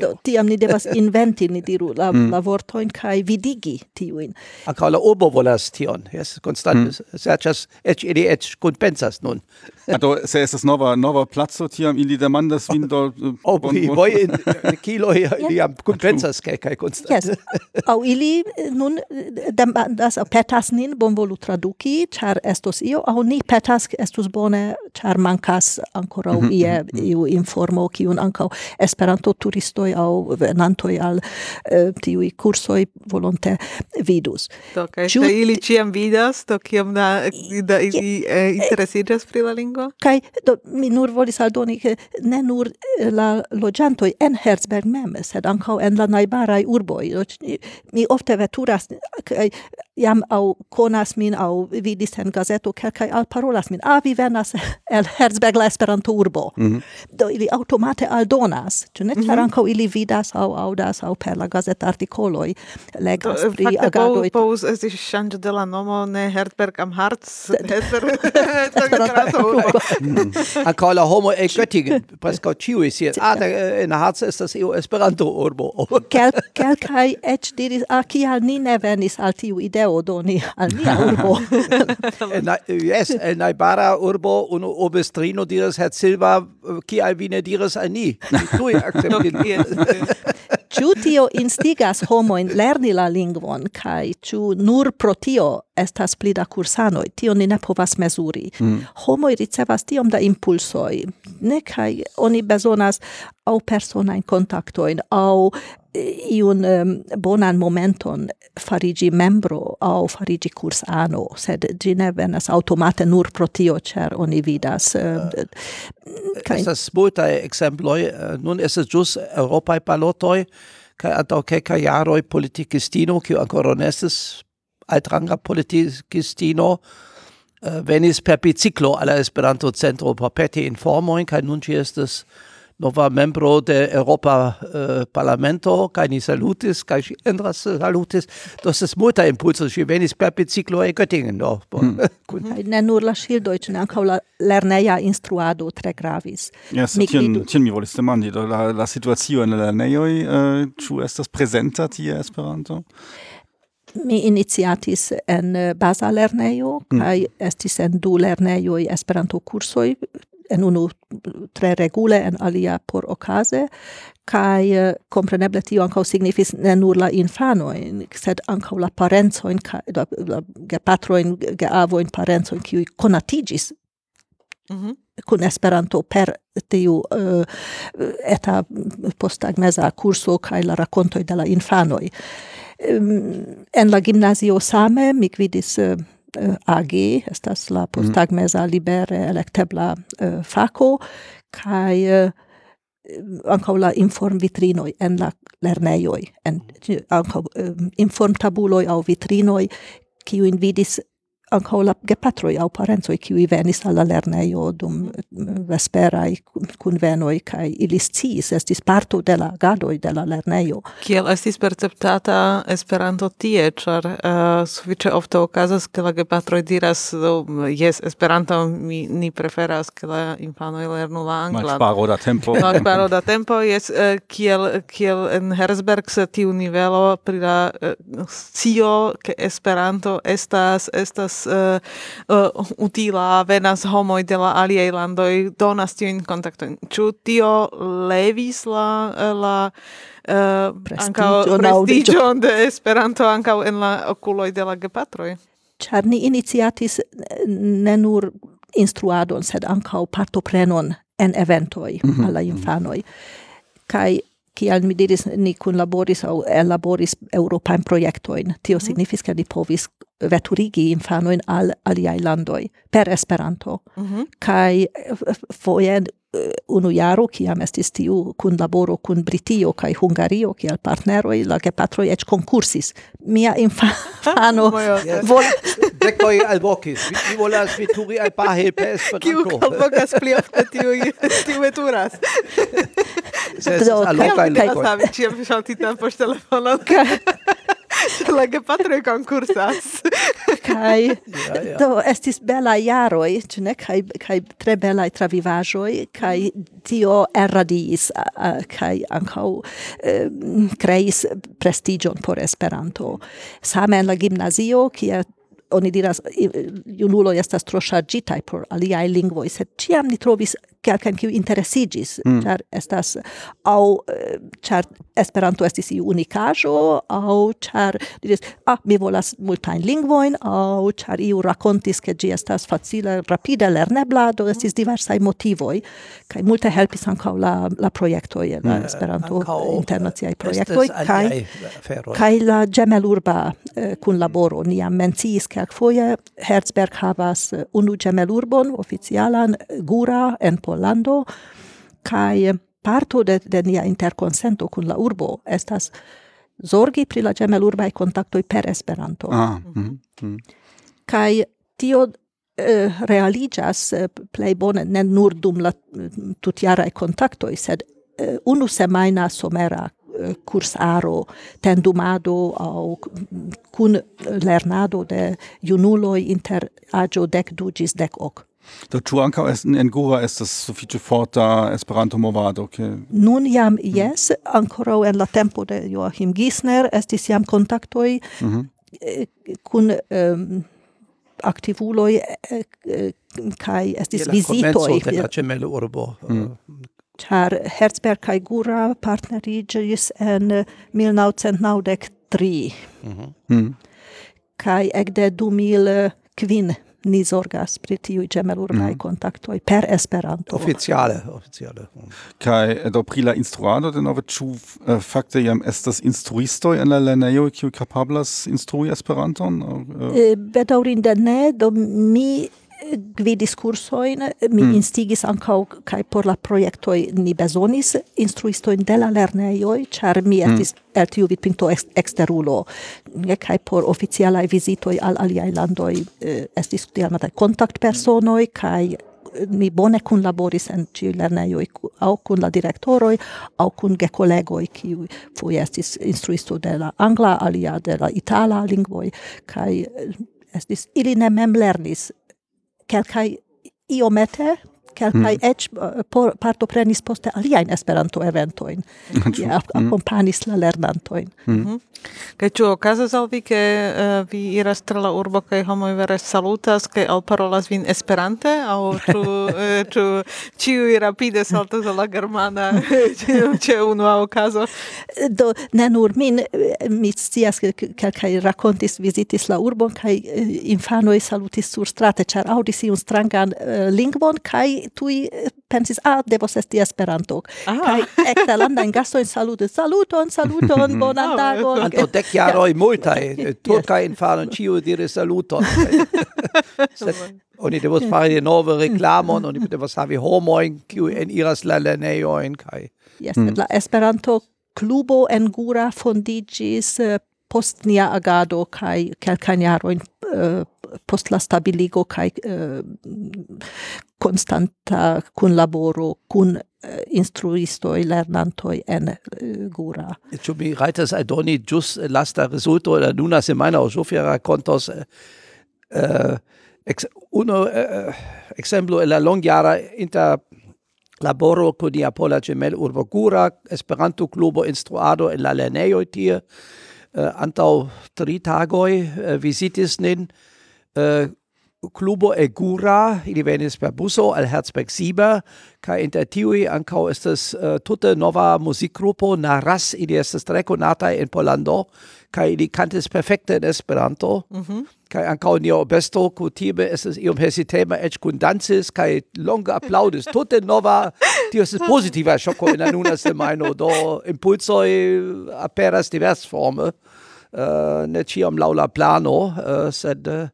Do, tiam ni devas [laughs] inventi, ni diru, la, mm. la vortoin kai vidigi tiuin. Anca la urbo volas tion, yes, constant, mm. serchas, ec ili ec compensas nun. [laughs] ado se es nova, nova plazzo tiam ili demandas vin do... [laughs] Oh, pri voi kiloi am compensas, kai, kai constant. Yes, au ili eh, nun eh, demandas, petas nin, bon volu traduki, char estos io, au ni petas, estus bone, char mancas ancora mhm, ie, mhm, mhm. iu informo platformo kiun ankaŭ Esperanto turistoj aŭ venantoj al eh, tiuj kursoj volonte vidus. Do kaj Ciu... ili ĉiam vidas, do kiam da, da ili eh, eh, interesiĝas pri la lingvo? Kaj do mi nur volis aldoni ke ne nur eh, la loĝantoj en Herzberg mem, sed ankaŭ en la najbaraj urboj. Mi ofte veturas kaj jam au konas min au vidis en gazeto kelkaj alparolas min. A vi venas [laughs] el Herzberg la Esperanto-urbo mm -hmm. do ili automate aldonas ĉu ne? Ĉar mm -hmm. ankaŭ ili vidas aŭ aŭdas aŭ per la gazetartikoloj legas pri pri fakte, agadoj. Povus estis ŝanĝo de la nomo ne Herzberg am Harz [laughs] Esperanto-urbo mhm. ankaŭ la homoj el Göttingen preskaŭ ĉiuj scias ah en Harz estas iu Esperanto-urbo kelkaj eĉ diris ah kial ni ne venis al tiu ideo? ideo doni al mia urbo. [laughs] na, yes, en najbara urbo unu obestrino diras, Herr Silva, kial vi ne diras al ni? Ni tui ciu tio instigas homojn lerni la lingvon kai ciu nur pro tio estas pli da cursanoi, tio ni ne povas mezuri. Mm. Homoi ricevas tiom da impulsoi, ne kai oni bezonas aŭ personajn contactoin, au iun um, bonan momenton farigi membro au farigi cursano, sed gi ne venas automate nur pro tio, cer oni vidas. Uh, uh, kai... Estas multae exemploi, eh, nun estes gius Europae palotoi, kai antau ceca jaroi politicistino, kiu ancora nestes altranga politicistino, uh, eh, venis per biciclo alla Esperanto Centro per peti informoin, kai nun ci estes nova membro de Europa uh, Parlamento, kai ni salutis, kai si endras salutis, do estas multa impulso, si venis per biciclo e Göttingen do. Mm. [laughs] ne nur la ŝildoj, ĉu ankaŭ la lerneia instruado tre gravis. Yes, mi tion, tion mi volis demandi, la, la situacio in lerneioi, uh, eh, ĉu estas presenta tie Esperanto? mi iniciatis en eh, basa lerneio, mm. kai estis en du lerneioi Esperanto-kursoi, en unu tre regule, en alia por ocase, kai uh, compreneble tio ancau signifis ne nur la infanoin, sed ancau la parenzoin, kai, la, la gepatroin, geavoin parenzoin, kiui conatigis mm -hmm. kun esperanto per tiu uh, eta postagmeza curso kai la racontoi de la infanoi en la gimnazio same mi gvidis uh, eh, AG, estas la postagmeza mm. libere electebla faco, kai uh, ankaŭ la informvitrinoj en la lernejoj, en ankaŭ informtabuloj aŭ vitrinoj, kiujn vidis ankaŭ la gepatroj aŭ parencoj kiuj venis al la lernejo dum mm, vesperaj kunvenoj kaj ili sciis estis parto de la agadoj de la lernejo. Kiel estis perceptata Esperanto tie, ĉar uh, sufiĉe ofte okazas ke la gepatroj diras oh, jes Esperanto mi ni preferas ke la infanoj lernu la anglan. Malsparo da tempo. [laughs] Malsparo da tempo jes uh, kiel kiel en Herzberg se tiu nivelo pri la uh, scio ke Esperanto estas estas uh, uh, utila venas homoj de la aliaj landoj donas tiujn kontaktojn. Ĉu tio levis la eh, la uh, ankaŭ prestiĝon de Esperanto ankaŭ en la okuloj de la gepatroj? Ĉar ni iniciatis ne nur instruadon, sed ankaŭ partoprenon en eventoj mm -hmm. al la infanoj. Kaj kial mi diris ni kunlaboris aŭ ellaboris eh, eŭropajn projektojn. Tio mhm. signifis, ke ni povis veturigi infanojn al aliaj landoj per Esperanto. Mm -hmm. Kaj eh, foje Eh, unu jaro kiam estis tiu kunlaboro kun Britio kaj Hungario kiel partneroi, la gepatroj eĉ konkursis. Mia infano [laughs] [laughs] vol dekoj alvokis. Mi volas veturi al pahe per Esperanto kiu [laughs] alvokas pli ofte tiu tiu veturas. Do, kaj, kaj, kaj, kaj, kaj, kaj, kaj, kaj, kaj, [laughs] la gepatroj patro concursas [laughs] kai do estis bela jaroj, ĉu ne? kai kai tre bela travivaĵoj kai tio erradis kai ankaŭ eh, kreis prestigion por Esperanto. Same en la gimnazio kie oni diras junulo estas tro ŝarĝitaj por aliaj lingvoj, sed ĉiam ni trovis kelkajn kiu interesigis, mm. ĉar estas aŭ ĉar Esperanto estis iu unikaĵo aŭ ĉar diris ah mi volas multajn lingvojn aŭ ĉar iu rakontis ke ĝi estas facile rapide lernebla do estis diversaj motivoj kaj multe helpis ankaŭ la la projektoj la mm. Esperanto internaciaj projektoj kaj kaj la ĝemelurba kunlaboro ni jam menciis kelkfoje Herzberg havas unu ĝemelurbon oficialan Gura en Pollando kai parto de, de nia interconsento kun la urbo estas zorgi pri la ĝemelurbaj kontaktoj per Esperanto. Ah, mm, -hmm. Kai tio eh, realigas eh, plej bone ne nur dum la mm, tutjaraj kontaktoj, sed eh, unu semajna somera eh, cursaro, tendumado au mm, cun lernado de junuloi inter agio dec dugis dec hoc. Do tu anka es en Gura Engura estas sufiĉe forta Esperanto-movado ke Nun jam yes ancora en la tempo de Joachim Gisner estis jam kontaktoj kun mhm. eh, ehm, aktivuloj eh, kaj estis vizitoj de la ĉemelo urbo Char eh, mm. Herzberg kai Gura partnerigis en 1993 mhm. mm. kai ekde 2000 kvin ni zorgas pri tiuj ĝemelurbaj mm kontaktoj per Esperanto. Oficiale, oficiale. kai do pri la instruado denove ĉu uh, fakte jam estas instruistoj en la lernejo kiu kapablas instrui Esperanton? Uh, Bedaŭrinde ne, do mi gvidis kursojn, mi mm. instigis ankaŭ kaj por la projektoj ni bezonis instruistojn de la lernejoj, ĉar mi mm. estis mm. el tiu vidpunkto ex, eksterulo kaj por oficialaj vizitoj al aliaj landoj eh, estis tiamataj kontaktpersonoj kaj mi eh, bone kunlaboris en ĉiuj lernejoj aŭ kun la direktoroj aŭ kun gekolegoj kiuj foje estis instruisto de la angla alia de la itala lingvoj kaj eh, estis ili ne mem lernis quelcae iomete kelkaj mm. eĉ eh, por, partoprenis poste aliajn Esperanto-eventojn, [laughs] kie akompanis mm. la lernantojn. Mm. Mm. Kaj ĉu okazas al vi, ke uh, vi iras tra la urbo kaj homoj vere salutas kaj alparolas vin Esperante, aŭ ĉu [laughs] eh, ĉu ĉiuj rapide saltas al la germana [laughs] ĉe unua okazo? Do ne nur min, mi scias ke kelkaj rakontis vizitis la urbon kaj infanoj salutis surstrate, ĉar aŭdis iun strangan lingvon kaj tui eh, pensis, ah, devos esti Esperanto. Ah. Kai ecta landain gastoin salutis, saluton, saluton, [laughs] bonan ah, tagon. Anto dec jaroi multae, eh, turcae infanon, ciu dire saluton. [laughs] Oni devos fari de nove reklamon, oni devos havi homoin, kiu en iras la leneioin, kai. Yes, mm. la Esperanto klubo en Gura fondigis uh, post nia agado, kai kelkan jaroin uh, post la stabiligo kai konstanta eh, kunlaboro kun e eh, lernantoi en eh, Gura. Ĉu mi rajtas aldoni just lasta resulto de la nuna o Sofia contos uh, ex, uno uh, exemplo la longiara inter laboro con di apola Gemel Urbo Gura, Esperanto Clubo Instruado en la lernejoj tie, uh, antau tri tagoi uh, visitis nin uh, clubo egura ili venis per buso al Herzberg 7 kai inter tiui ancau estes uh, tutte nova musikgrupo naras ili estes tre conata in Polando kai ili cantis perfecte in Esperanto. -hmm. kai ancau nio besto kutime estes iom hesitema ec kun dansis kai longa applaudis [laughs] tutte nova tio estes positiva shocco in anuna semaino do impulsoi aperas divers forme. Uh, ne ciam laula plano uh, sed uh,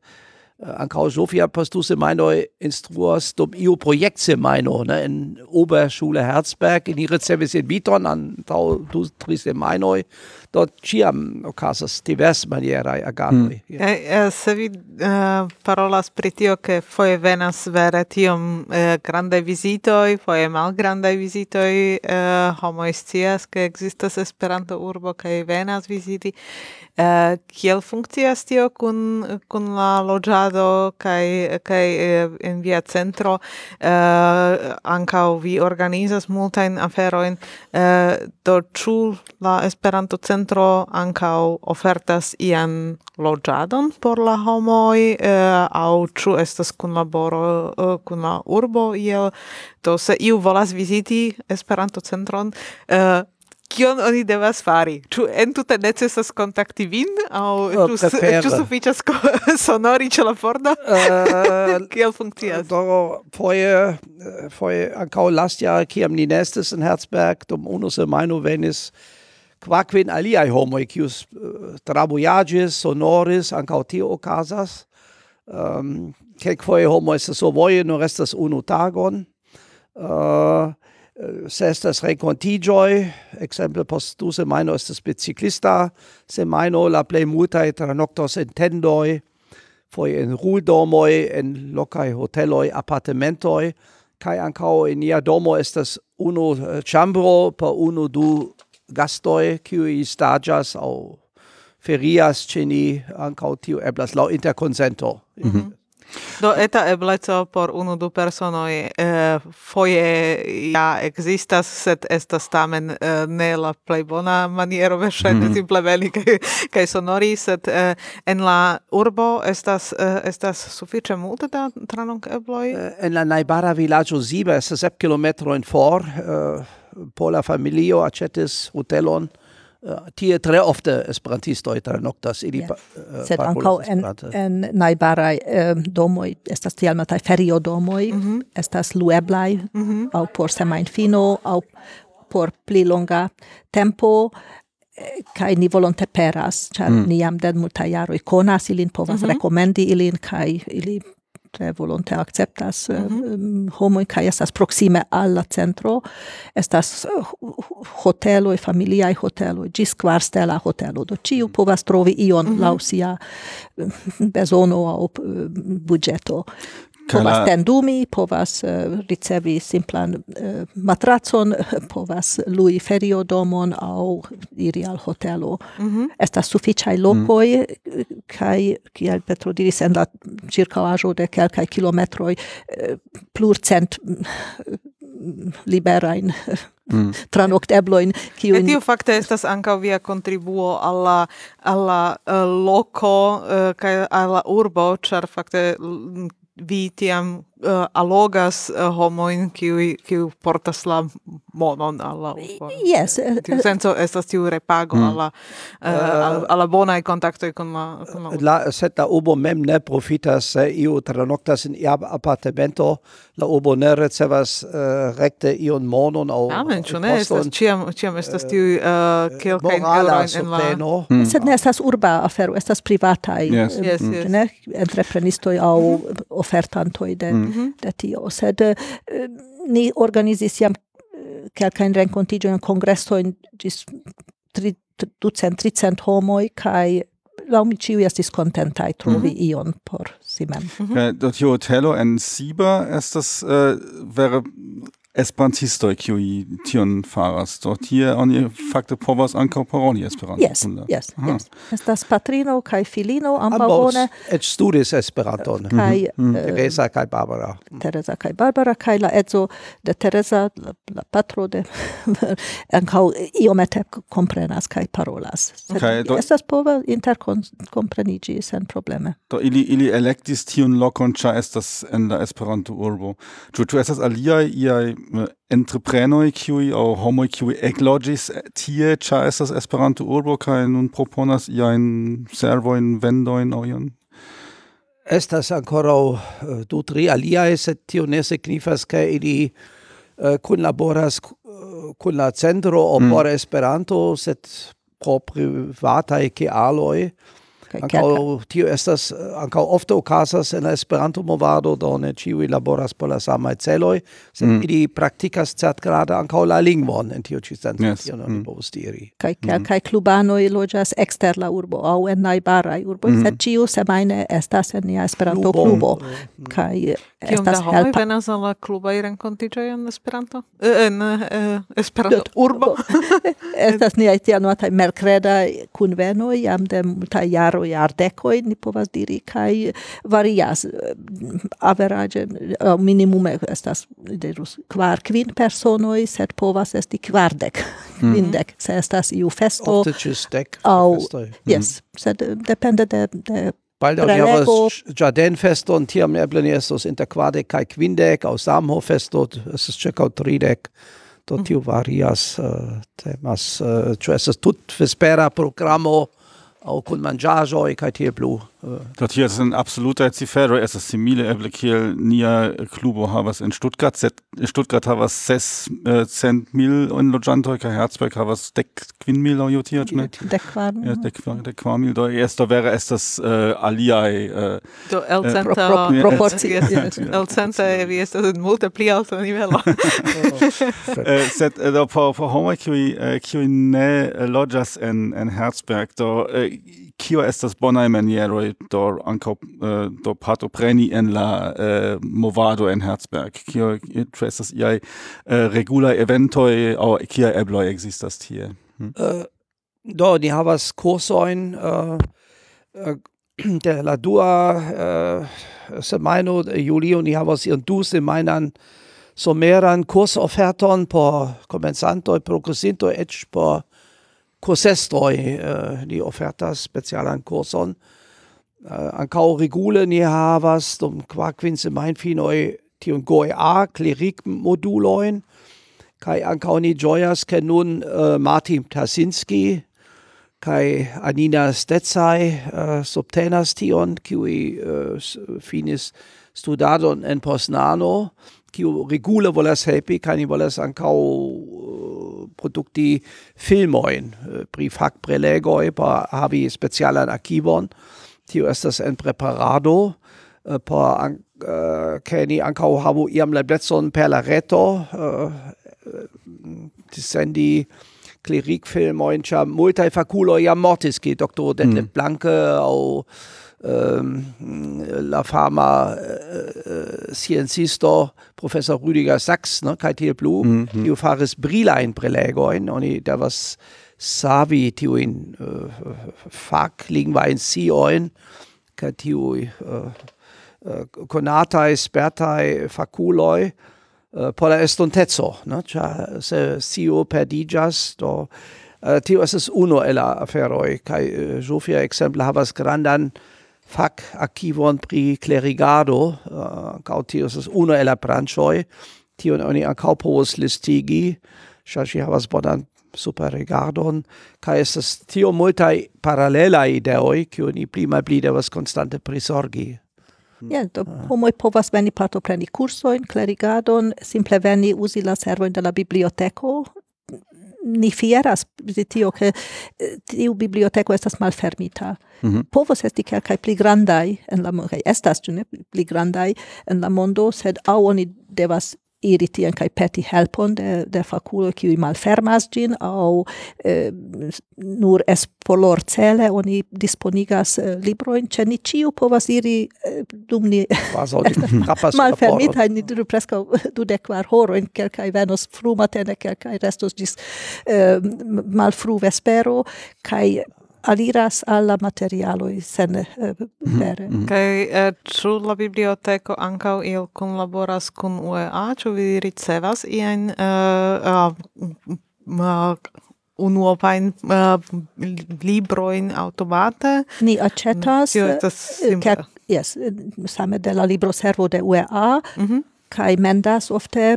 Uh, ancao Sofia postu semaino instruas dum iu projekt semaino ne, in Oberschule Herzberg in ihre Service in Viton an tau du tri semaino dort ciam ocasas divers manierai aganoi. Mm. Yeah. Eh, se vi uh, parolas pri tio che foie venas vere tiom uh, grande visitoi, foie mal grande visitoi, uh, homo scias che existas Esperanto urbo che venas visiti, Uh, kiel funkcias tio kun kun la loĝado kaj kaj eh, en via centro? Uh, ankaŭ vi organizas multajn aferojn. Uh, do ĉu la Esperanto centro ankaŭ ofertas ian loĝadon por la homoj? Uh, aŭ ĉu estas kunlaboro uh, kun la urbo iel? Do se iu volas viziti Esperanto centron uh, kion oni devas fari? Ĉu entute necesas kontakti vin aŭ oh, ĉu oh, sufiĉas [laughs] sonori ĉe la pordo? Uh, eh, [laughs] kiel funkcias? Do foje eh, foje ankaŭ lastjare kiam ni nestis in Herzberg dum unu semajno venis quaquin aliai homoi, kius uh, eh, trabojaĝis, sonoris, ankaŭ tio ocasas, Um, homo homoj estas survoje nur restas unu tagon. Uh, se estas rencontigioi, exemple post du semaino estes biciclista, semaino la plei multae tranoctos entendoi, foi en ruldomoi, en locae hoteloi, appartementoi, kai ancao in nia domo estas unu eh, chambro per unu du gastoi, qui stagias au ferias ceni, ancao tiu eblas lau interconsento. Mm -hmm. Do eta ebleco por unu du personoj eh, foje ja ekzistas, sed estas tamen eh, ne la plej bona maniero verŝajne mm -hmm. simple veni kaj kaj sonori, sed eh, en la urbo estas eh, estas sufiĉe multe da tranokemploj. Eh, en la najbara vilaĝo Ziba estas sep kilometrojn for eh, pola familio aĉetis hotelon Uh, tie tre ofte esperantisto tra noctas ili yeah. uh, sed ankaŭ en en najbaraj uh, eh, domoj estas tiel ferio feriodomoj mm -hmm. estas lueblaj mm -hmm. aŭ por semajnfino aŭ por pli longa tempo eh, kai ni volonte peras, ĉar mm. ni jam de multaj jaroj konas ilin, povas mm -hmm. rekomendi ilin kai ili tre volonte acceptas mm -hmm. homoj kaj estas proksime al la centro estas eh, hoteloj familiaj hoteloj ĝis kvarstela hotelo do ĉiu povas trovi ion mm -hmm. laŭ sia bezono aŭ eh, budĝeto povas la... tendumi, povas uh, ricevi simplan uh, matracon, [laughs] povas lui feriodomon au iri al hotelo. Mm -hmm. Estas suficiai locoi, mm. kai, kiel Petro diris, en la circaajo de kelkai kilometroi, uh, eh, plurcent liberain mm. mm. [laughs] tranoctebloin kiun Et tiu fakte estas ankaŭ via kontribuo al la al la uh, loko uh, kaj al la urbo ĉar fakte mm, VTM Eh, uh, allogas uh, eh, homoin qui qui portas la monon alla yes uh, tiu senso estas tiu repago mm. alla uh, uh, alla bona contacto con la con la, la setta ubo mem ne profitas se iu tranoktas in ia apartamento la ubo ne ricevas uh, recte ion monon au Amen, ah, ĉu ne estas ciam ĉiam estas tiu uh, kelkaj elrojn en la mm. sed ne estas urba afero estas privata yes. yes, mm. yes. ne entreprenistoj aŭ mhm. ofertantoj de mm. -hmm. de tio sed uh, ni organizis jam kelkajn renkontiĝojn kongresojn ĝis tri ducent tricent homoj kaj laŭ mi ĉiuj estis kontentaj trovi mm -hmm. ion por si mem. Mm -hmm. Do tio hotelo en Siba estas uh, vere esperantistoj qui tion faras. Do tie oni fakte povas ankaŭ paroli esperanto yes, yes, yes. estas patrino kaj filino ambaŭ bone. et studis esperanton. Kaj mm. uh, Teresa kaj Barbara. Teresa kaj Barbara kaj la edzo de Teresa la, la patro de [laughs] ankaŭ iomete komprenas kaj parolas. Sed okay, do, estas pova interkompreniĝi sen probleme. Do ili ili elektis tion lokon ĉar estas en la Esperanto urbo ĉu ĉu estas aliaj iaj entreprenoi qui au homo qui ekloĝis tie ĉar estas Esperanto urbo kai nun proponas ja ein servo in vendo in ion estas ankoraŭ eh, du tri alia es tio ne signifas ke ili uh, kunlaboras eh, kun la centro mm. por Esperanto set pro privataj kialoj Ankaŭ tio estas eh, ankaŭ ofte okazas en Esperanto movado do ne ĉiuj laboras por la samaj celoj, sed mm. ili praktikas certgrade ankaŭ la lingvon en tio ĉi senco yes. tion oni mm. povus diri. Kaj mm. kelkaj mm. klubanoj loĝas ekster la urbo aŭ en najbaraj urboj, mm. sed ĉiu semajne estas en nia Esperanto klubo mm. mm. kaj estas helpa. Kiom da venas al la klubaj renkontiĝoj en Esperanto? Eh, en Esperanto urbo? [laughs] estas niaj tianuataj merkredaj kunvenoj jam de multaj jaroj antaŭ jardekoj ni povas diri kaj varias. Average eh, minimume estas dirus kvar kvin personoj sed povas esti kvardek. Mhm. Kvindek mm se estas iu festo ofte ĉesdek festoj. Mhm. Jes sed depende de de Baldaŭ ni havas ĝardenfeston, tiam eble ni estos inter kvardek kaj kvindek, aŭ samhofesto estas ĉirkaŭ tridek. Do tiu mhm. varias uh, temas, eh, ĉu uh, estas tutvespera programo? au kun mangiaĵoj kaj tiel plu Dort hier ist ein absoluter Zifero, es ist simile Eblekil, nia Klubo havas in Stuttgart, in Stuttgart havas ses äh, cent mil in Logantoi, ka Herzberg havas dec quin mil au jotiert, ne? ne? Dec quam. Äh, äh, ja, dec quam, dec quam mil, do esto das estas [laughs] äh, aliai... Äh, do el centa... Äh, proportie. El centa evi estas in multe alto nivelo. Sed do po, po homo, kiui, kiui ne loĝas en, Herzberg, do... kio estas bonaj manieroj do ankaŭ uh, do partopreni en la uh, movado en Herzberg? Kio ĉu estas iaj uh, regulaj eventoj aŭ kiaj ebloj ekzistas tie? Hm? Uh, do ni havas kursojn uh, äh, uh, äh, de la dua uh, semajno julio ni havas ion du semajnan someran kursoferton por komencantoj, progresintoj eĉ por Corsestroi uh, eh, ni ofertas specialan corson an eh, ancau regule ni havas dum quin mein finoi tion goi a cleric moduloin kai ancau ni joyas ke nun uh, Martin tasinski kai Anina stetsai uh, subtenas tion qui uh, finis studadon en Posnano kiu regule volas helpi kai ni volas ankaŭ produkty filmojn, prifak äh, prelegoj por havi specialan arkivon. Tio estas en preparado por an, uh, äh, ke an, äh, ankaŭ havu iam la eblecon per la reto uh, sendi klerikfilmojn, ĉar multaj fakuloj ja, mortis, geht, Dr. Detlef. Mhm. Blanke aŭ Ehm, la fama eh, eh, sciencisto professor Rüdiger Sachs, ne, kai tiel blu, mm -hmm. kiu faris brilain prelegoin, oni devas savi tiujn uh, eh, faklingvajn sciojn kaj tiuj uh, uh, konataj spertaj fakuloj uh, por la estontezo, ne, ĉar se scio perdigas, do uh, tio es unu el la aferoj uh, Zofia exempla havas grandan fac archivon pri clerigado, uh, cautius es uno el branchoi, tion oni ancau povos listigi, shashi si havas bonan superregardon, ca estas tio multa parallela ideoi, cio ni pli mal pli devas constante prisorgi. Mm. Ja, yeah, do ah. homoj povas veni partopreni kursoin, clerigadon, simple veni usi la servojn de la biblioteco, ni fieras de tio che eh, tiu biblioteko estas malfermita. Mm -hmm. Povos esti kelkaj pli grandaj en la mondo, estas ĉu ne pli grandaj en la mondo, sed aŭ oni devas iriti en kaj peti helpon de, de fakulo kiuj malfermas ĝin aŭ eh, nur espolor cele oni disponigas eh, librojn ĉe ni ĉiu povas iri eh, dum ni [laughs] [laughs] malfermitaj ni diru preskaŭ dudek kvar horojn kelkaj venos frumatene kelkaj restos dis eh, malfru vespero kaj aliras alla materialo sen eh, mhm, vere. Mm -hmm. Kai eh, ĉu la biblioteko ankaŭ il kunlaboras kun UEA, ĉu vi ricevas ien eh, eh uh, eh, unuopain uh, libroin automate. Ni acetas, Tio estas simple. Yes, same de la libro servo de UEA, mm -hmm. Kai mendas ofte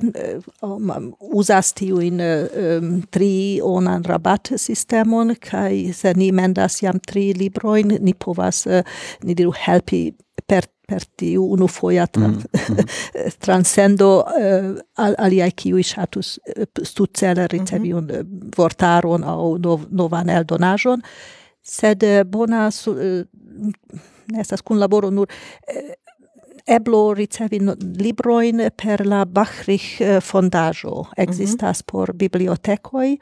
um, usas tiu in um, tri onan rabat sistemon kai se ni mendas jam tri libroin ni povas uh, ni diru helpi per per tiu unu foia tra mm -hmm. [laughs] transcendo uh, al, aliai kiui shatus uh, stucele ricevi mm -hmm. vortaron au nov, novan eldonajon sed bona su, uh, nestas kun laboro nur Eblo ricevi no, librojn per la Bachrich e, fondaĵo. Ekzistas mm -hmm. por bibliotekoj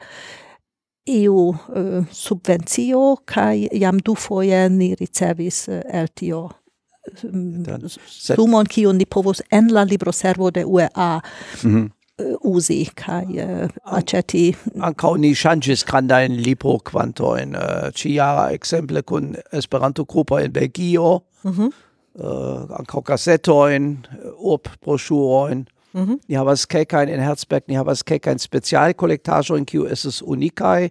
iu uh, subvencio kaj jam dufoje ni ricevis uh, el tio sumon kiun ni povos en la libroservo de UEA mm -hmm. uzi kaj uh, aceti. Ankaŭ ni ŝanĝis grandajn librokvantojn. Ekzemple kun Esperanto-grupo en Belgio. Mm -hmm. Uh, ankaŭ kasetojn, urbroŝurojn. Mm -hmm. Ni havas kelkajn in Herzberg, ni havas kelkajn specialkolektaĵojn, kiu estas unikaj.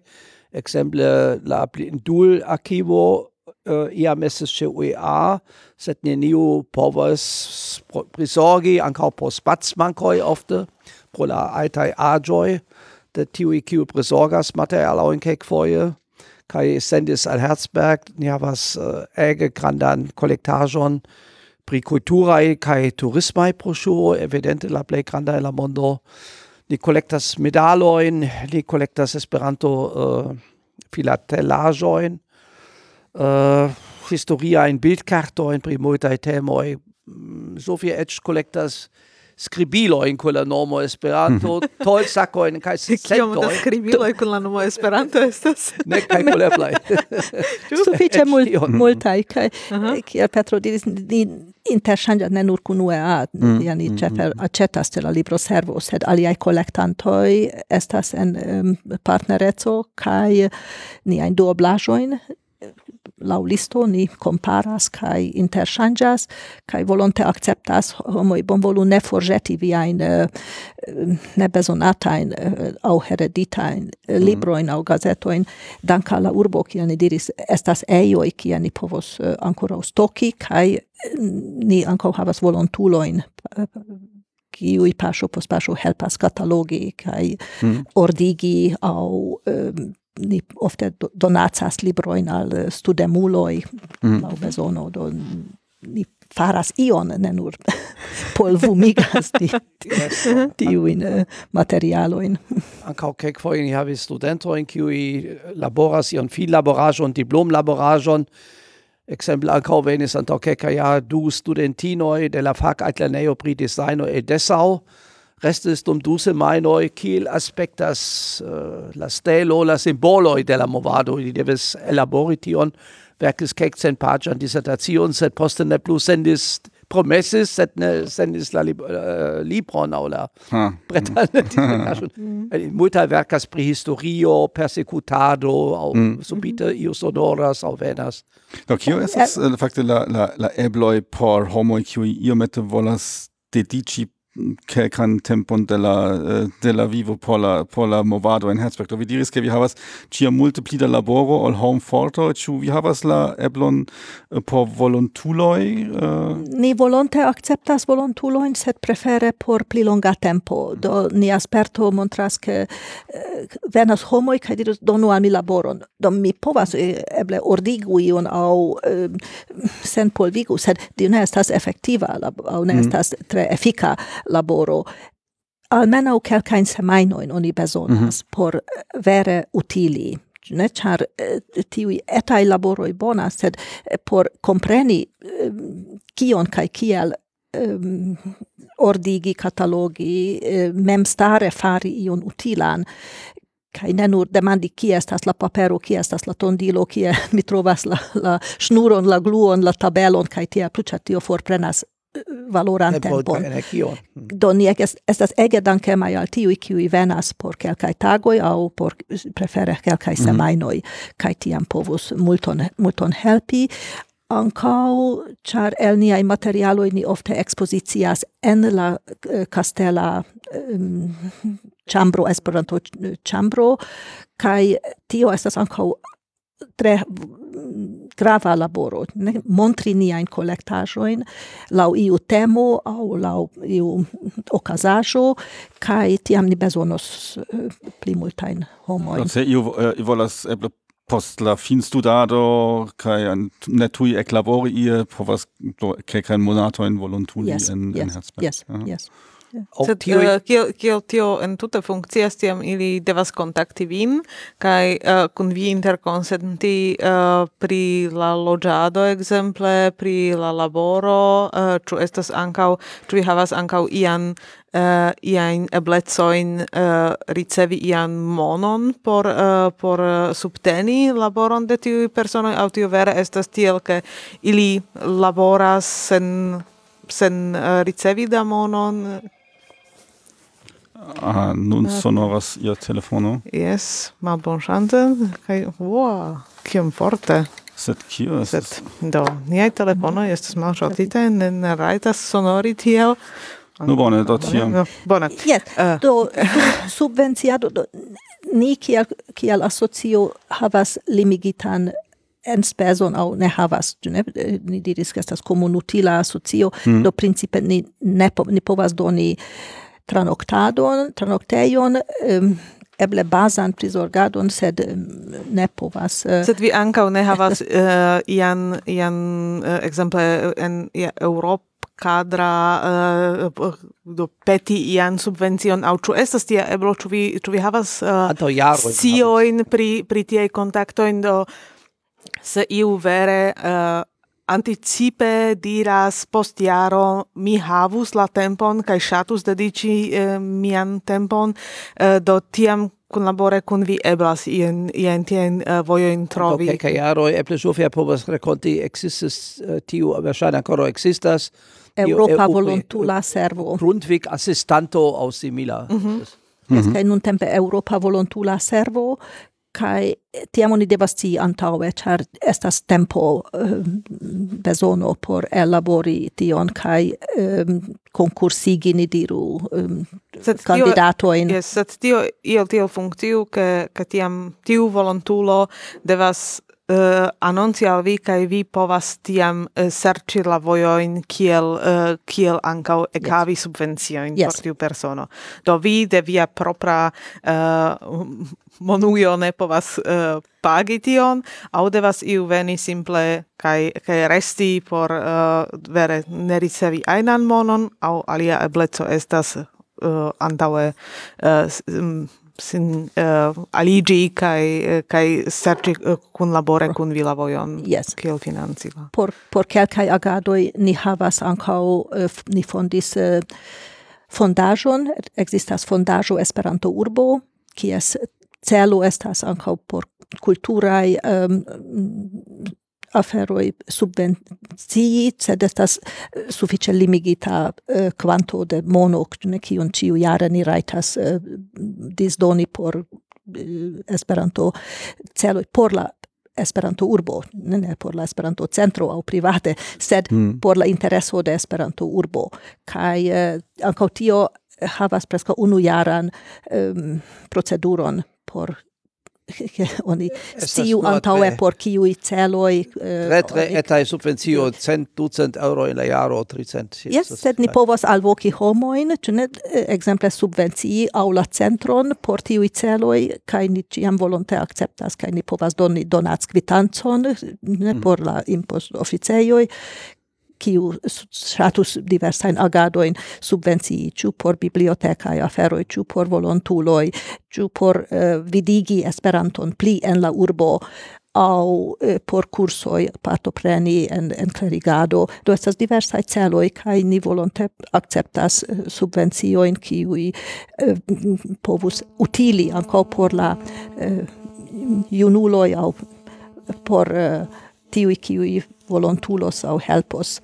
Ekzemple la Blindul arkivo uh, iam estis ĉe UEA, sed neniu povas prisorgi ankaŭ por spacmankoj ofte, pro la altaj aĝoj de tiuj, kiu prisorgas materialojn kelkfoje kai sendis al Herzberg ni havas uh, ege grandan kolektaĵon pri kulturaj kaj turismaj broŝuro evidente la plej granda en la mondo ni kolektas medalojn ni kolektas Esperanto uh, filatelaĵojn uh, historiajn bildkartojn pri multaj temoj mm, Sofie eĉ kolektas skribiloj kun la nomo Esperanto, tolsakojn kaj sentoj. Kiom da Scribilo, kun e la nomo Esperanto estas? ne kaj koleblaj. Sufiĉe multaj kaj kiel Petro diris ni interŝanĝas ne nur kunue a mm. yani ĉefe mm, mm, er- aĉetas ĉe la libro servo, sed aliaj kolektantoj estas en partnereco kaj niajn duoblaĵojn laŭ listo ni komparas kaj interŝanĝas kaj volonte akceptas homoj bonvolu ne forĵeti viajn eh, nebezonatajn eh, aŭ hereditajn eh, mhm. librojn aŭ gazetojn dank al la urbo kiel ni diris estas ejoj kie ni povos ankoraŭ stoki kaj ni ankaŭ havas volontulojn kiuj paŝo post paŝo helpas katalogi kaj mm. ordigi au um, ni ofte donacas libroin al eh, studemuloi mm. lau besono, do ni faras ion ne nur [laughs] polvumigas [laughs] ti, yes. Eh, materialoin. materialojn kek foi ni havis studentojn kiuj eh, laboras ion fil laborajon, diplom laborajon, Exempel ankaŭ venis antaŭ keka ja du studentinoi de la fakatlernejo pri designo e Dessau restis dum duse mainoi kiel aspectas uh, la stelo, la simboloi de la movado, ili devis elabori tion, verkis cexcent pagian dissertation, sed poste ne plus sendis promesses, sed ne sendis la lib uh, libron au la bretan. [laughs] [laughs] mm. Eh, multa vercas pri historio, persecutado, au mm. subite ius odoras, au venas. Do, kio estas, uh, la, la, la ebloi por homoi, kiui iomete volas dedici kelkan tempon de la eh, de la vivo por la por la movado en Herzberg. Vi diris ke vi havas ĉia multe pli da laboro ol home forto. Ĉu vi havas la eblon eh, por volontuloj uh... ni volonte akceptas volontulojn sed prefere por pli longa tempo. Do ni asperto montras ke eh, venas homoj kaj diros donu al mi laboron. Do mi povas eble ordigu ion au eh, sen polvigu sed tio ne estas efektiva au ne mm. estas tre efika laboro. Almenaŭ kelkajn semajnojn oni bezonas mm -hmm. por vere utili ne ĉar tiuj etaj laboroj bonas, sed por kompreni kion kai kiel um, ordigi, katalogi, memstare fari ion utilan, kai ne nur demandi kie estas la papero, kie estas la tondilo, kie mi trovas la, la ŝnuron, la gluon, la tabelon kai tiel plu, ĉar tio forprenas valórán ez ez az dankemaj al tiuj, kiuj venas por kelkai tagoj au por prefere kelkaj semajnoj, kai tiam povus multon, multon helpi. ankau ĉar el niaj materialoj ni ofte ekspozicias en la eh, kastela um, eh, ĉambro, Esperanto eh, ĉambro, kai tio estas ankaŭ tre grava laboro, ne montri niajn collectajoin, lau iu temo au lau iu okazaĵo kai tiam ni besonos uh, eh, pli multain homoin. Se iu uh, eh, volas eble post la finstudado kai netui tuj eklabori ie povas kelkajn monatojn volontuli yes, en, yes, en Herzberg. Yes, ja. yes. Sed tiui... uh, kiel, kiel tio en tuta funkcias, tiam ili devas kontakti vin, kai uh, eh, kun vi interkonsenti uh, pri la loĝado, ekzemple, pri la laboro, uh, ĉu estas ankaŭ, ĉu vi havas ankaŭ ian uh, iajn eblecoin uh, ricevi ian monon por, uh, por subteni laboron de tiuj personoj, aŭ tio vere estas tiel, ke ili laboras sen sen uh, ricevi da monon? Ah, nun sonoras ia telefono. Yes, malbonŝance kai wow, kiom forte. Sed kio estas? Sed do, niaj telefono estas malŝaltitaj, ne, ne rajtas sonori tiel. Nu bone, do tiam. Bone. Yes, uh. do subvenciado, do, ni kiel, kiel asocio havas limigitan enspezon au ne havas, ne, ni diris, ke estas komunutila asocio, mm. do principe ni, ne, ni povas doni tranoctadon, tranocteion, um, eble bazan prisorgadon, sed ne povas. Eh, sed vi ancau ne havas uh, [laughs] ian, ian uh, exemple, en ja, Eŭropo kadra uh, do peti ian subvencion au ĉu estas tia eblo ĉu vi ĉu vi havas uh, sciojn pri pri tiaj kontaktojn do se iu vere uh, anticipe diras post jaro mi havus la tempon kaj ŝatus dediĉi eh, mian tempon eh, do tiam kun labore kun vi eblas ien ien tien uh, vojojn trovi. Do okay, jaro eble Sofia povas rekonti eh, ekzistas uh, tiu verŝajne ankoraŭ ekzistas Europa EU, volontula servo. Grundvig assistanto aus simila. Mm -hmm. Mm -hmm. nun tempe Europa volontula servo kai tiam oni devas ci antaŭe ĉar estas tempo eh, bezono por elabori tion kai um, ehm, konkursigi ni diru eh, kandidatojn yes, sed tio iel tiel funkciu ke ke tiam tiu volontulo devas eh, uh, anonci al vi kai vi povas tiam uh, serĉi la vojojn kiel uh, kiel ankaŭ ekavi yes. subvenciojn yes. por tiu persono. Do vi de via propra uh, monujo ne povas uh, pagi tion, au devas iu veni simple kai kai resti por uh, vere ne ricevi ainan monon, au alia ebleco estas eh, uh, antaue uh, mm, sin uh, aligi kai kai serci uh, kun labore kun vila vojon yes. kiel financila por por kelkaj agadoi ni havas ankaŭ uh, ni fondis uh, fondajon existas fondajo Esperanto urbo kies celo estas ancau por culturai um, aferoi subvencii, sed estas eh, suffice limigita uh, de mono, ne cion ciu jare ni raitas uh, disdoni por Esperanto celoi, por la Esperanto urbo, ne, por la Esperanto centro au private, sed mm. por la intereso de Esperanto urbo. Kai uh, ancau tio havas preska unu jaran um, proceduron por [laughs] oni stiu antaue por kiui celoi... Uh, eh, tre tre etai subvencio cent ducent euro in la jaro tricent Yes, sed ni povas alvoki homoin, ĉu ne eh, ekzemple subvencii au la centron por tiui celoi, kaj ni ciam volonte acceptas, kaj ni povas doni donackvitancon ne mhm. por la impostoficejoj kiu status diversajn agadojn subvencii, ĉu por bibliotekaj aferoj, ĉu por volontuloj, ĉu por uh, vidigi Esperanton pli en la urbo aŭ uh, por cursoi partopreni en, en klerigado. Do estas diversaj celoj kaj ni volonte akceptas uh, subvenciojn kiuj povus utili ankaŭ por la junuloj aŭ por uh, tiuj, kiuj volontulos au helpos.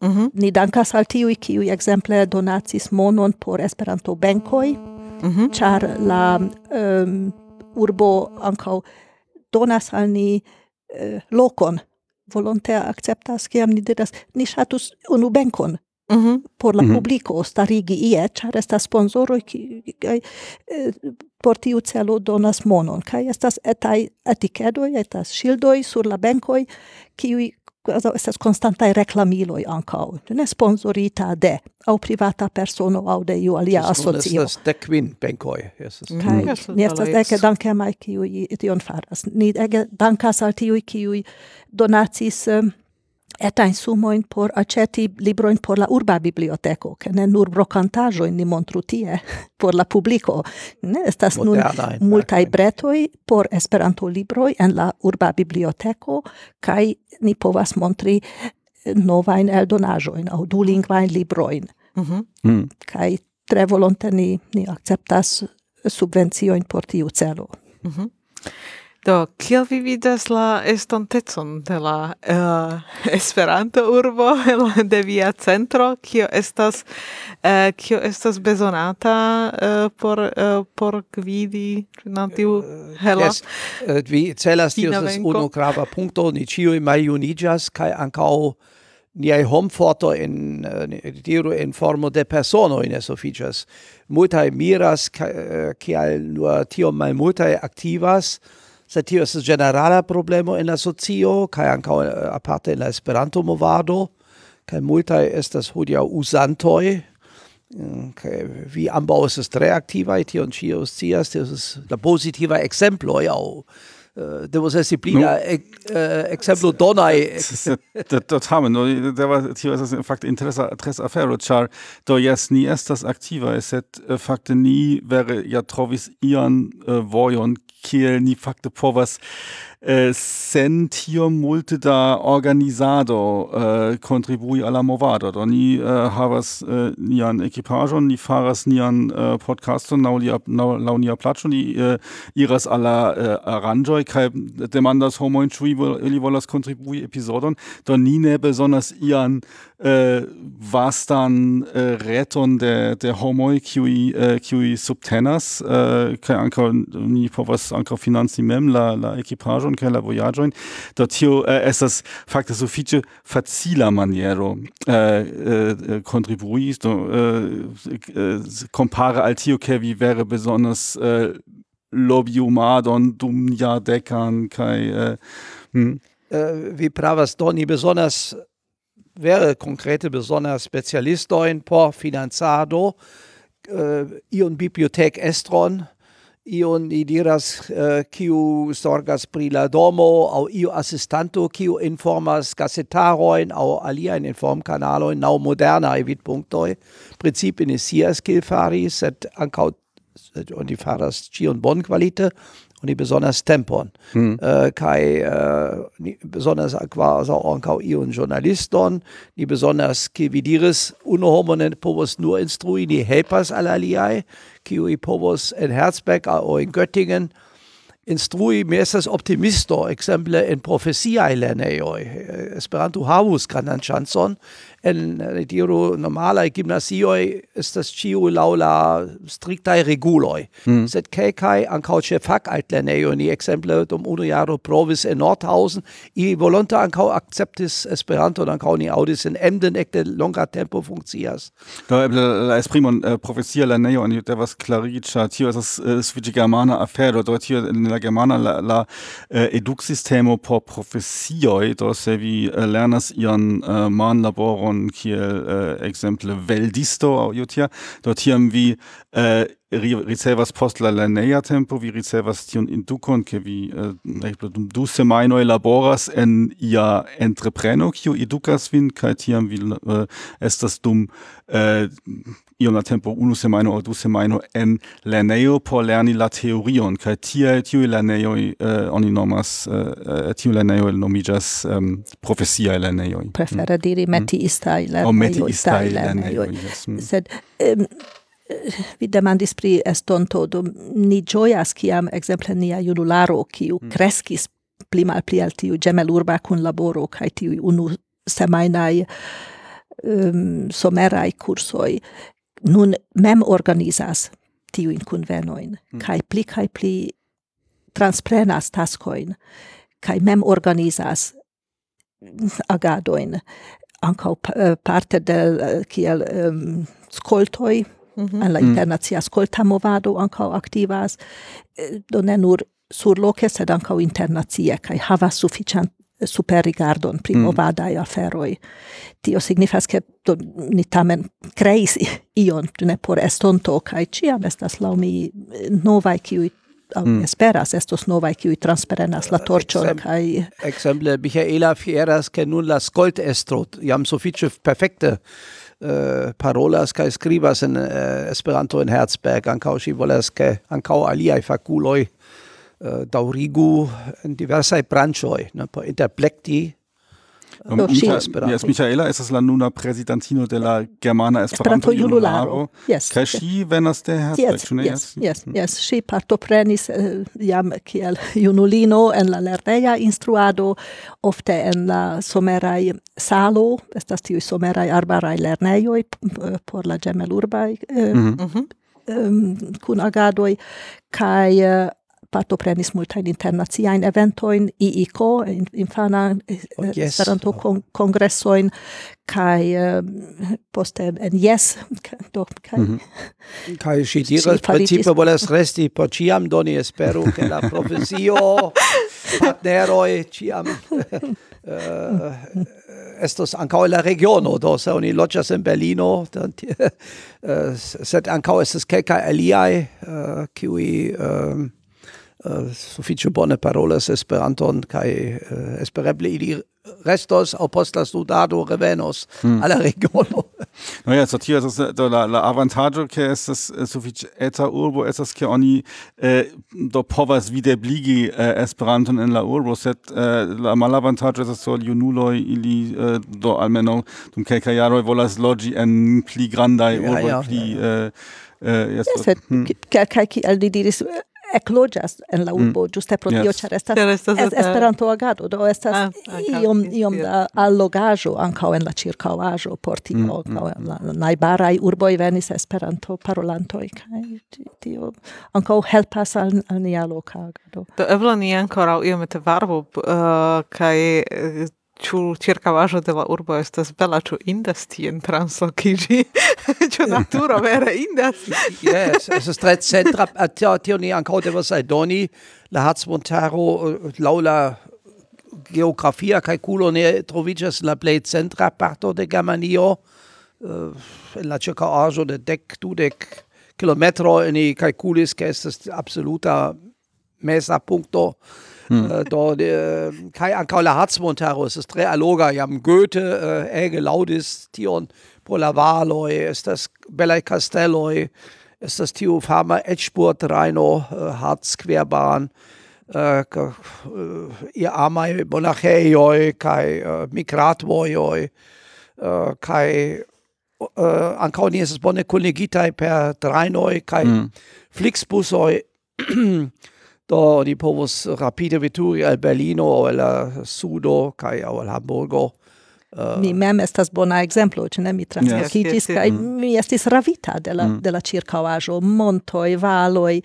Uh mhm. -huh. Ni dankas al tiuj, kiuj ekzemple donacis monon por Esperanto-benkoj, uh mhm. -huh. ĉar la um, urbo ankaŭ donas al ni uh, lokon volontea akceptas, kiam ni diras, ni ŝatus unu benkon, Mm -hmm. por la mm -hmm. starigi ie, char estas sponsoroj kaj eh, por tiu celo donas monon kai estas etai etikedoi, estas shildoi sur la benkoj kiuj kvazaŭ estas konstantaj reklamiloj ankaŭ, ne sponsorita de au privata persono au de iu alia asocio. Estas dek kvin benkoj. Kaj ni estas ege dankemaj kiui tion faras. Ni ege dankas al tiui, kiui donacis um, etain sumoin por aceti libroin por la urba biblioteco, che ne nur brocantajo in montru tie [laughs] por la publico. Ne estas nun multai bretoi por Esperanto libroi en la urba biblioteco, kai ni povas montri eh, novain eldonajoin au dulingvain libroin. Mhm. -hmm. mm. Kai tre volonte ni, ni acceptas subvencioin por tiu celo. Mm -hmm. Do, kiel vi vidas la estontecon de la uh, Esperanto urbo [laughs] de via centro, kio estas uh, kio estas bezonata uh, por uh, por gvidi non tiu hela. Yes. Uh, vi celas tio estas unu grava punto, ni ĉiuj maljuniĝas kai ancao niai homforto in diru in formo de persono in esoficias multae miras kial nur tio mal multae activas sed tio es generala problemo en la socio kaj ankaŭ eh, aparte in la Esperanto movado kai multae estas hodiaŭ usantoi, mm, kaj vi ambaŭ es tre aktivaj tion cio scias tio es la pozitiva ekzemploj aŭ eh, devos esti pli da eh, ekzemplo donai do [laughs] tamen do da var tio estas in fakt interesa tres afero char do jes ni estas aktiva sed fakte ni wäre ja trovis ian vojon kiel ni fakte povas äh, sen tio multe da organisado äh, contribui alla movado do ni äh, havas äh, nian equipajon ni faras nian äh, podcaston lia nau, lau nia plaĉo ni äh, iras alla äh, aranĝoj kaj demandas homojn ĉu ili- ili volas kontribui episodon do ni ne bezonas ian äh, vastan äh, reton de de homoj kiuj äh, kiuj subtenas äh, kaj ankaŭ ni povas ankaŭ financi mem la la Voyaggio, un Dort è la Voyaggio, dotio eh, äh, estas fakte sufiĉe facila maniero eh, äh, eh, äh, kontribuis, do, eh, eh, kompare al tio ke vi vere bezonas eh, lobiumadon dum jadekan kaj eh, hm? eh, vi pravas doni besonders wäre konkrete besonders specialistojn por finanzado eh, iun bibliotek estron ion i diras eh, kiu sorgas pri la domo au io assistanto kiu informas gazetarojn au aliajn informkanalojn laŭ moderna vidpunktoj precipe ne scias kiel fari sed und die faras bon qualite und die besonders tempern. Mhm. Äh, kai äh, besonders quasi auch kau ihren Journalisten, die besonders kividiris unohomenen povos nur instrui, die helpers alaliai, kiui povos in Herzberg, auch in Göttingen, instrui mestas optimisto exemple in profeziai lernejoj. Äh, Esperanto havus grandan ŝancon en eh, diru normalaj gimnazioj estas ĉiu laŭ la striktaj reguloj. Sed kelkaj ankaŭ ĉe fakaltlernejoj ni ekzemple dum unu jaro provis en Nordhausen, ili volonte ankaŭ akceptis Esperanton, ankaŭ ni aŭdis en Emden ekde longa tempo funkcias. Do eble la esprimon uh, profesia la neo ani devas klariĝa tio estas sufiĉe germana afero do tio en la germana la, la uh, eduksistemo por profesioj do se vi uh, lernas ian uh, manlaboron tagon kiel äh, uh, ekzemple veldisto aŭ jutia do tiam vi uh, ricevas post la lerneja tempo, vi ricevas tion indukon, ke vi eh, dum du semajnoj laboras en ia entrepreno, kiu edukas vin, kaj tiam vi uh, estas dum eh, iom la tempo unu semaino aŭ du semajno en lerneo por lerni la teorion kai tie tiu lerneo uh, eh, oni nomas eh, eh, tiuj lernejoj nomiĝas um, profesia lerneo mm. prefere mm. diri mm. metiistaj lernejoj mm. metiistaj lernejoj yes. mm. sed um, vi demandis pri estonto, do ni gioias kiam exemple nia junularo, kiu mm. kreskis pli mal pli al tiu gemelurba kun laboro kai tiu unu semainai um, somerai kursoj nun mem organizas tiu in convenoin mm. kai pli kai pli transprenas taskoin kai mem organizas agadoin ankaŭ parte de kiel um, skoltoi mm -hmm. en la internacia skolta movado ankaŭ aktivas do ne nur sur loke sed ankaŭ internacie kai havas suficient super rigardon pri mm. aferoi. Tio signifas che do, ni tamen creis ion ne por estonto, kai ciam estas laumi eh, novai kiui au mm. esperas estos novae qui transprenas la torcion Exem kai exemple Michaela Fieras che nun la scolt estrot jam suffice perfekte uh, parolas kai skribas en uh, Esperanto en Herzberg ankaŭ ŝi volas ke ankaŭ aliaj fakuloj Eh, daurigu in diversai branchoi, ne, por interplekti eh, Um, Micha, yes, Michaela es la nuna presidentino de la germana Esperanto Junularo. Yes. Kai ŝi yes. venas de Herzberg, yes, ne? Yes, yes, mm. yes. Si partoprenis uh, jam kiel junulino en la lerneja instruado, ofte en la somerai salo, estas tiui somerai arbarai lernejoi por la gemelurbai uh, mm -hmm. um, kun agadoj kaj parto partoprenis multajn internaciajn eventoin, IIK, infanan oh, eh, yes. Esperanto kon kongresojn kai uh, eh, poste en yes do kai mm -hmm. kaj mhm. [laughs] ŝi diras precipe volas resti po ciam doni espero che la [laughs] profesio partneroj ciam uh, [laughs] eh, estos ankaŭ la regiono do se oni loggias in Berlino uh, sed estes estas kelkaj uh, kiwi, um, uh, suffice bone parolas Esperanton kai uh, eh, espereble ili restos au post la studado revenos mm. alla regiono. [laughs] No ja, so tio eh, do la la avantaĝo ke estas eh, sufiĉe eta urbo es es ke oni eh, do povas videbligi eh, Esperanton en la urbo, set eh, la malavantaggio es so junuloj ili eh, do almeno dum kelka jaroj volas logi en pli grandai urboj, ja, ja, pli ja, ja. Eh, Uh, yes, yes, sed, hmm. kiel, kiel, kiel diris, eclogas en la mm. urbo mm. juste pro tio ĉar estas, estas es, Esperanto agado do estas ah, ah iom iom da allogajo ankaŭ en la ĉirkaŭaĵo por tio mm. ankaŭ mm. la, la najbaraj urboj venis Esperanto parolantoj kaj tio ankaŭ helpas al, al nia loka agado do eble ni ankoraŭ iomete varbo, uh, eh, kaj eh, Ciu circavajo de la urbo estas bela, ciu indas tien translocigi, ciu naturo vere indas. [laughs] yes, es est tre centra, tio, tio ni ancao devas aldoni, la Harzmontaro eh, laula geografia calculo ne trovigas la plej centra parto de Germanio, uh, en la circaaĵo de dec, dudec kilometro, ni calculis, ke estas absoluta mesa punkto, Hmm. Äh, do de kai ancau la Harzmontaro es tre alloga jam Goethe äh, ege laudis tion pro la valoi es das bellai castelloi es das tiu fama Edgespurt Rheino äh, Harz querbahn äh, äh, ihr amai monacheioi kai äh, migratvoi äh, kai äh, ancau ni es bone collegitai per Rheinoi kai mm. Flixbusoi do di povos rapide veturi al Berlino o al Sudo kai au al Hamburgo. Uh, mi mem estas bona exemplo, če ne mi translokigis, yes, yes, mm. mi estis ravita de la, mm. de la circauajo, montoi, valoi,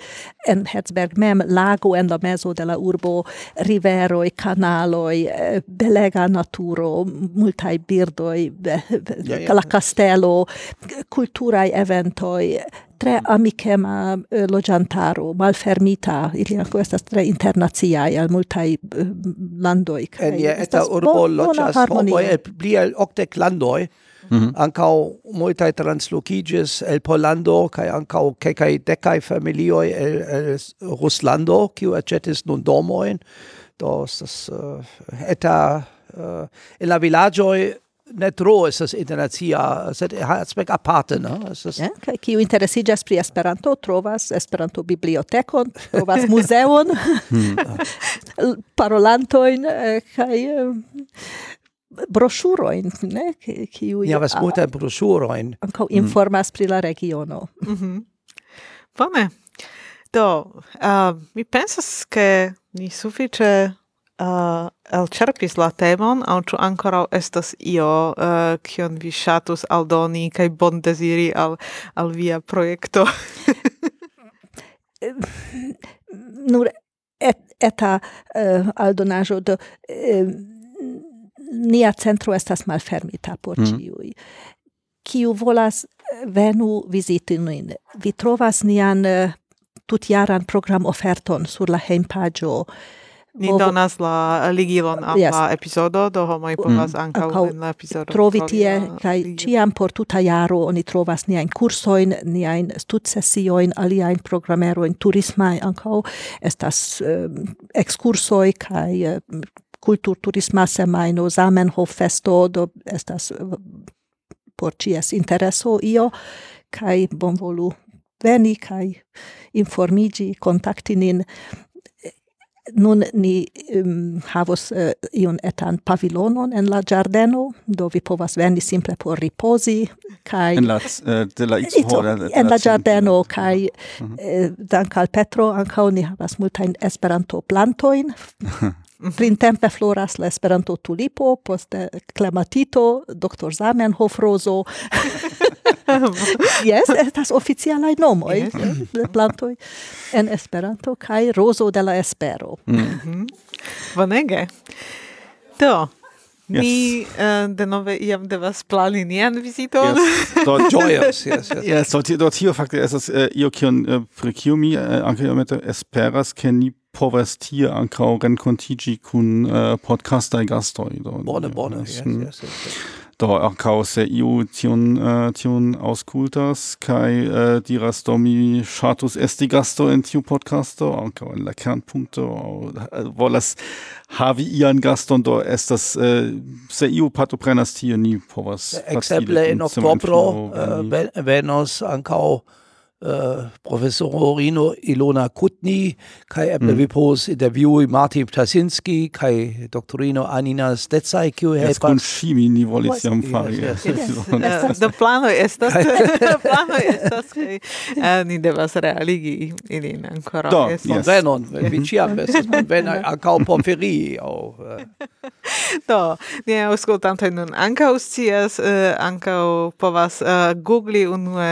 en Herzberg mem, lago en la mezo de la urbo, riveroi, canaloi, eh, belega naturo, multai birdoi, yeah, yeah. la castello, culturai eventoi, tre amikema eh, loĝantaro, malfermita, ili anco estas tre internaziai al multai eh, landoi. En je eta urbo loĝas homoi, el pli mhm. el octec landoi, Mm -hmm. ancao multae translocigis el Polando, cae ancao cecai decai familioi el, el Ruslando, quiu accetis nun domoin, do estas uh, eta eh, uh, in la villagioi ne tro estas internacia, sed aspect aparte, no? Estas... Ja, kaj kiu interesiĝas pri Esperanto, trovas Esperanto-bibliotekon, trovas [laughs] muzeon, hmm. [laughs] parolantojn eh, kaj eh, broŝurojn, ne? Kiu ja havas multajn broŝurojn. Ankaŭ hmm. informas pri la regiono. Mhm. Bone. Do, eh, mi pensas, ke ni sufiĉe elĉerpis la temon aŭ ĉu ankoraŭ estas io uh, kion vi ŝatus aldoni kaj bondeziri al al via projekto? [laughs] Nur et, eta uh, aldonaĵo do uh, nia centro estas malfermita por mm. ĉiuj. Kiu volas venu viziti nin. Vi trovas nian uh, tutjaran program oferton sur la hejmpaĝo. uh, Ni movo... donas la ligilon ah, al yes. la epizodo, do homoj povas mm. ankaŭ en la epizodo trovi tie, kaj ĉiam por tuta jaro oni trovas niajn kursojn, niajn studsesiojn, aliajn programerojn, turismaj ankaŭ, estas eh, ekskursoj kaj eh, kulturturisma semajno, Zamenhof festo, do estas por ĉies intereso io, kaj bonvolu veni kaj informiĝi, kontakti nin. Nun ni um, havos uh, iun etan pavilonon en la giardeno, do vi povas veni simple por riposi, kai... En la, uh, de la itso, en la giardeno, kai uh -huh. eh, dank al Petro, ancao ni havas multain esperanto plantoin, [laughs] Printempe floras la Esperanto tulipo, poste clematito, Dr. Zamenhof rozo. [laughs] [laughs] yes, estas oficialaj nomoj yes. de plantoj en Esperanto kaj Rozo de la Espero. Mm. Mhm. Bonege. Do, Yes. Ni uh, eh, denove iam devas plani nian viziton. Yes, do [laughs] joyous, yes, yes. yes, do, do tio fakte estas uh, io kion uh, pri kiu mi uh, ankaŭ iomete esperas, ke ni povas tie ankaŭ renkontiĝi kun uh, podcastaj gastoj. Do, bone, bone, yes, yes, yes, yes do ankaŭ se iu tion uh, tion aŭskultas kaj uh, äh, diras do mi ŝatus esti gasto en tiu podcasto ankaŭ en la kernpunkto aŭ äh, volas havi ian gaston do estas uh, se iu partoprenas tie ni povas ekzemple en oktobro venos ankaŭ Äh, professorino Ilona Kutni kai eble mm. vi povos intervjui Martin Ptasinski kai doktorino Anina Stetsai, kiu helpas. Jes kun ŝi mi ni volis jam yes, fari. yes, [laughs] Uh, Do plano estas [laughs] do plano estas kaj uh, ni devas realigi ilin ancora. [laughs] Eh. Do, bonvenon, vi ĉiam estas bonvenaj ankaŭ por ferii Uh. Do, ni aŭskultantoj nun ankaŭ scias uh, ankaŭ povas uh, googli unue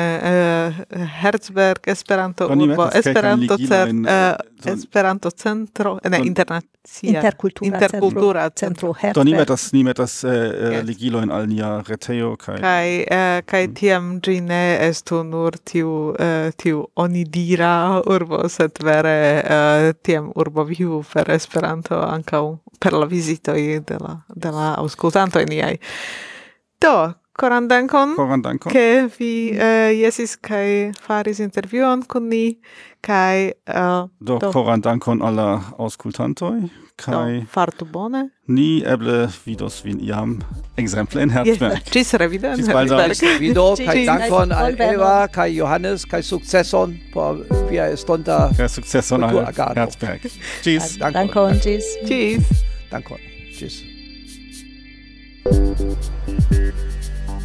her Herzberg Esperanto urbo Esperanto cer uh, Esperanto centro ne internacia interkultura interkultura centro, centro. Herzberg Do ni metas ni metas eh, uh, ligilo in al nia retejo kaj kaj uh, kaj mm. tiam ĝi ne estu nur tiu uh, tiu onidira urbo sed vere uh, tiam urbo vivu per Esperanto ankaŭ per la vizitoj de la de la aŭskultantoj niaj. Do, koran dankon. koran dankon. che vi uh, jesis kai faris intervjuon kun ni kai uh, Do do. koran dankon al la aŭskultantoj do, kaj fartu bone. ni eble vidos vin iam ekzemple en Yes, Herzberg. [laughs] Ĝis revido en Ĝis. Herzberg. Vido, kai Tschüss. dankon al. Eva, kai Johannes, kai successon por via estonta Kaj sukceson al. Herzberg. Tschüss. [laughs] dankon. Ĝis. Tschüss. Dankon. Tschüss. Thank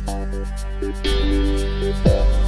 Thank you.